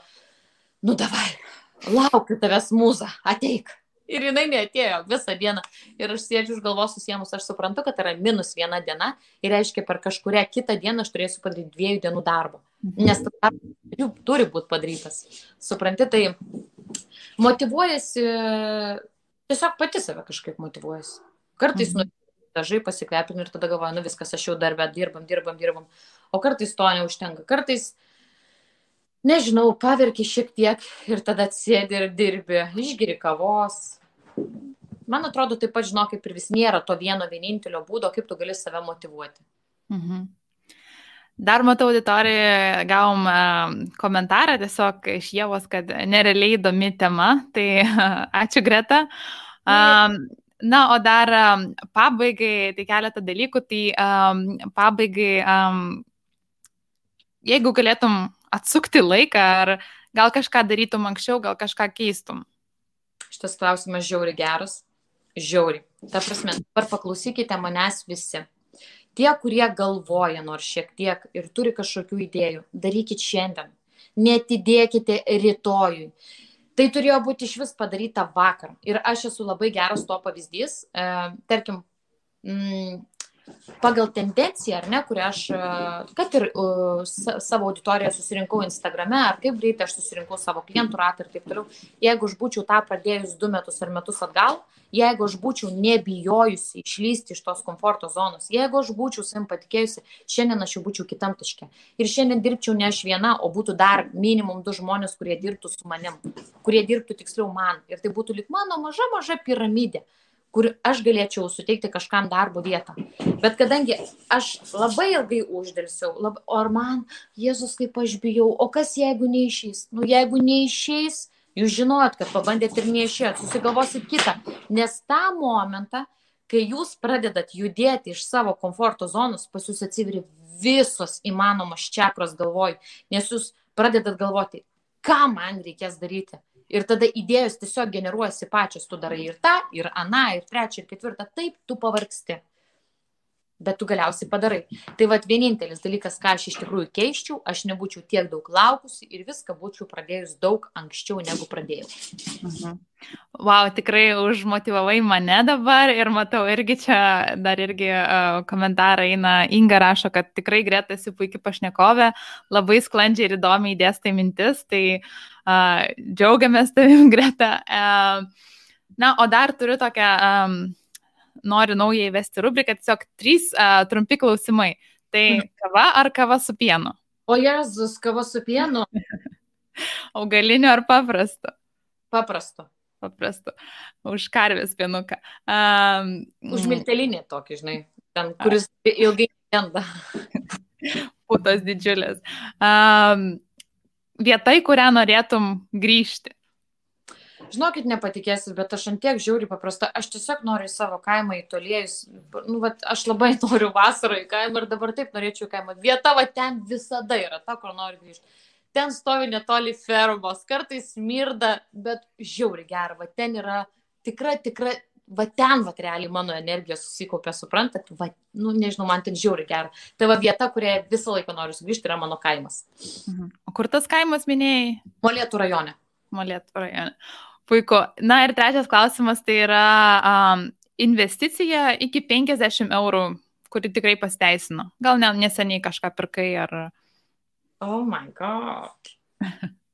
nu davai, laukiu tavęs mūza, ateik. Ir jinai neatėjo visą dieną. Ir aš sėdžiu už galvos susiemus, aš suprantu, kad yra minus viena diena ir reiškia, per kažkuria kitą dieną aš turėsiu padaryti dviejų dienų darbo. Nes jų turi būti padarytas. Supranti, tai motivuojasi, tiesiog pati save kažkaip motivuojasi. Kartais mhm. nu, dažai pasikvepinu ir tada galvoju, nu viskas, aš jau darbę dirbam, dirbam, dirbam. O kartais to neužtenka. Kartais nežinau, paverki šiek tiek ir tada atsėdi ir dirbi, išgiri kavos. Man atrodo, taip pat žinok, kaip ir vis nėra to vieno vienintelio būdo, kaip tu gali save motivuoti. Mhm. Dar matau auditorijoje, gavom komentarą tiesiog iš Jėvos, kad nerealiai įdomi tema, tai ačiū Greta. Na, o dar pabaigai, tai keletą dalykų, tai um, pabaigai, um, jeigu galėtum atsukti laiką, ar gal kažką darytum anksčiau, gal kažką keistum? Šitas klausimas žiauri geras. Žiauri. Ta prasme, dabar paklausykite manęs visi. Tie, kurie galvoja nors šiek tiek ir turi kažkokių idėjų, darykit šiandien. Netidėkite rytojui. Tai turėjo būti iš vis padaryta vakar. Ir aš esu labai geras to pavyzdys. E, tarkim, mm, pagal tendenciją, ar ne, kurią aš, e, kad ir uh, savo auditoriją susirinkau Instagrame, ar kaip greitai aš susirinkau savo klientų ratą ir taip toliau, jeigu aš būčiau tą pradėjus du metus ar metus atgal, jeigu aš būčiau nebijojusi išlysti iš tos komforto zonos, jeigu aš būčiau savim patikėjusi, šiandien aš jau būčiau kitam taške. Ir šiandien dirbčiau ne aš viena, o būtų dar minimum du žmonės, kurie dirbtų su manim, kurie dirbtų tiksliau man. Ir tai būtų lik mano maža, maža piramidė kur aš galėčiau suteikti kažkam darbo vietą. Bet kadangi aš labai ilgai uždėlsiau, lab... o man, Jėzus, kaip aš bijau, o kas jeigu neišeis? Nu, jeigu neišeis, jūs žinojot, kad pabandėt ir neišėjot, susigalvosit kitą. Nes tą momentą, kai jūs pradedat judėti iš savo komforto zonos, pas jūs atsiveria visos įmanomos čakros galvoj, nes jūs pradedat galvoti, ką man reikės daryti. Ir tada idėjos tiesiog generuojasi pačios, tu darai ir tą, ir aną, ir trečią, ir ketvirtą, taip tu pavargsti bet tu galiausiai padarai. Tai vad vienintelis dalykas, ką aš iš tikrųjų keiščiau, aš nebūčiau tiek daug laukusi ir viską būčiau pradėjus daug anksčiau negu pradėjau. Mhm. Wow, tikrai užmotivavai mane dabar ir matau irgi čia dar irgi uh, komentarą eina, Inga rašo, kad tikrai Greta esi puikiai pašnekovė, labai sklandžiai ir įdomiai dėstai mintis, tai uh, džiaugiamės tavim Greta. Na, o dar turiu tokią noriu naują įvesti rubriką, tiesiog trys trumpi klausimai. Tai mhm. kava ar kava su pienu? O Jėzus, kava su pienu. Augalinio ar paprasto? Paprasto. Paprasto. Už karvės pienuką. Um, Už miltelinį tokį, žinai, ten, kuris a. ilgai genda. Putos didžiulės. Um, vieta, į kurią norėtum grįžti? žinokit, nepatikėsit, bet aš antiek žiauriai paprasta, aš tiesiog noriu į savo kaimą įtolėjus, nu, vat, aš labai noriu vasarą į kaimą ir dabar taip norėčiau į kaimą. Vieta va ten visada yra ta, kur noriu grįžti. Ten stovi netoli fermos, kartais smirda, bet žiauriai gera, va ten yra tikra, tikra, va ten, va realiai mano energija susikaupė, suprantat, va, nu, nežinau, man ten žiauriai gera. Tai va vieta, kurioje visą laiką noriu sugrįžti, yra mano kaimas. Mhm. O kur tas kaimas minėjai? Molėtų rajone. Molėtų rajone. Puiku. Na ir trečias klausimas tai yra um, investicija iki 50 eurų, kuri tikrai pasteisino. Gal ne, neseniai kažką pirkai ar... Oh my god.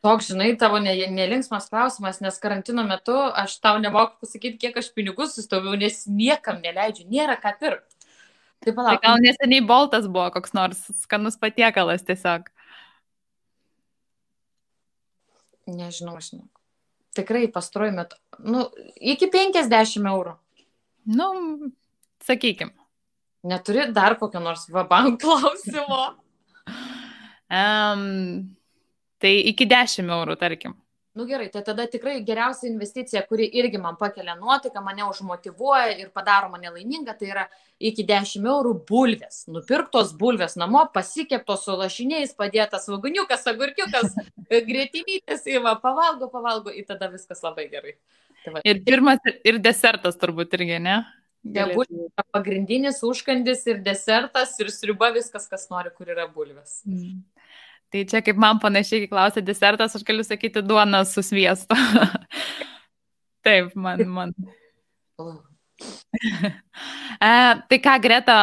Toks, žinai, tavo nelinksmas klausimas, nes karantino metu aš tau nemoku pasakyti, kiek aš pinigų sustauviau, nes niekam neleidžiu, nėra ką pirkti. Tai, palauk. tai gal neseniai boltas buvo koks nors skanus patiekalas tiesiog. Nežinau, žinau tikrai pastaruoju metu, nu, iki 50 eurų. Nu, sakykim. Neturi dar kokio nors vabank klausimo. um, tai iki 10 eurų, tarkim. Nu gerai, tai tada tikrai geriausia investicija, kuri irgi man pakelia nuotaiką, mane užmotivuoja ir padaro mane laimingą, tai yra iki 10 eurų bulvės. Nupirktos bulvės namo, pasikeptos su lašiniais, padėtas vaguniukas, agurkiukas, grėtinytės, įva, pavalgo, pavalgo ir tada viskas labai gerai. Tai va. ir pirmas, ir desertas turbūt irgi, ne? Galėtų... Pagrindinis užkandis ir desertas ir sriuba viskas, kas nori, kur yra bulvės. Mm. Tai čia kaip man panašiai, kai klausė desertas, aš galiu sakyti duona su sviestu. Taip, man. man. e, tai ką, Greta,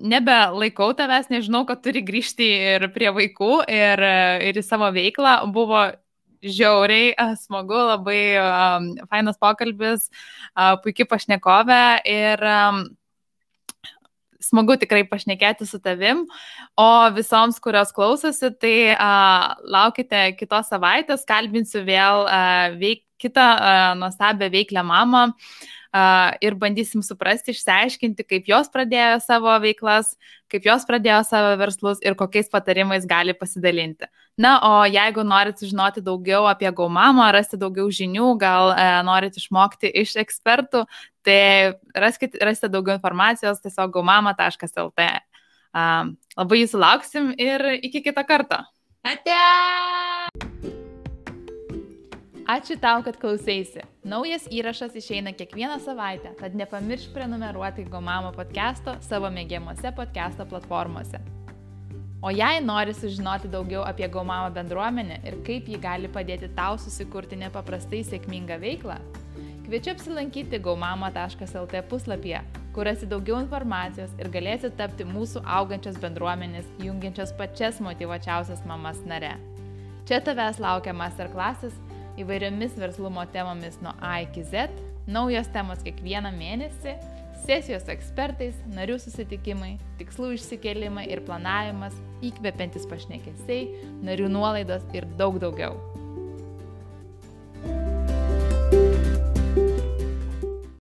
nebelaikau tavęs, nežinau, kad turi grįžti ir prie vaikų, ir, ir į savo veiklą. Buvo žiauriai smagu, labai um, fainas pokalbis, uh, puikiai pašnekovė ir um, smagu tikrai pašnekėti su tavim. O visoms, kurios klausosi, tai a, laukite kitos savaitės, kalbinsiu vėl a, veik, kitą a, nuostabią veiklę mamą. Uh, ir bandysim suprasti, išsiaiškinti, kaip jos pradėjo savo veiklas, kaip jos pradėjo savo verslus ir kokiais patarimais gali pasidalinti. Na, o jeigu norit sužinoti daugiau apie gaumamą, rasti daugiau žinių, gal e, norit išmokti iš ekspertų, tai raskit, rasite daugiau informacijos tiesiog gaumama.lt. Um, labai jūsų lauksim ir iki kitą kartą. Ate! Ačiū tau, kad klausėsi. Naujas įrašas išeina kiekvieną savaitę, tad nepamiršk prenumeruoti Gomamo podcast'o savo mėgiamuose podcast'o platformose. O jei nori sužinoti daugiau apie Gaumamo bendruomenę ir kaip ji gali padėti tau susikurti nepaprastai sėkmingą veiklą, kviečiu apsilankyti gaumama.lt puslapyje, kur rasi daugiau informacijos ir galėsi tapti mūsų augančios bendruomenės, jungiančios pačias motivuočiausias mamas nare. Čia tavęs laukia masterklasis įvairiomis verslumo temomis nuo A iki Z, naujos temos kiekvieną mėnesį Sesijos ekspertais, narių susitikimai, tikslų išsikelimai ir planavimas, įkvepiantis pašnekesiai, narių nuolaidos ir daug daugiau.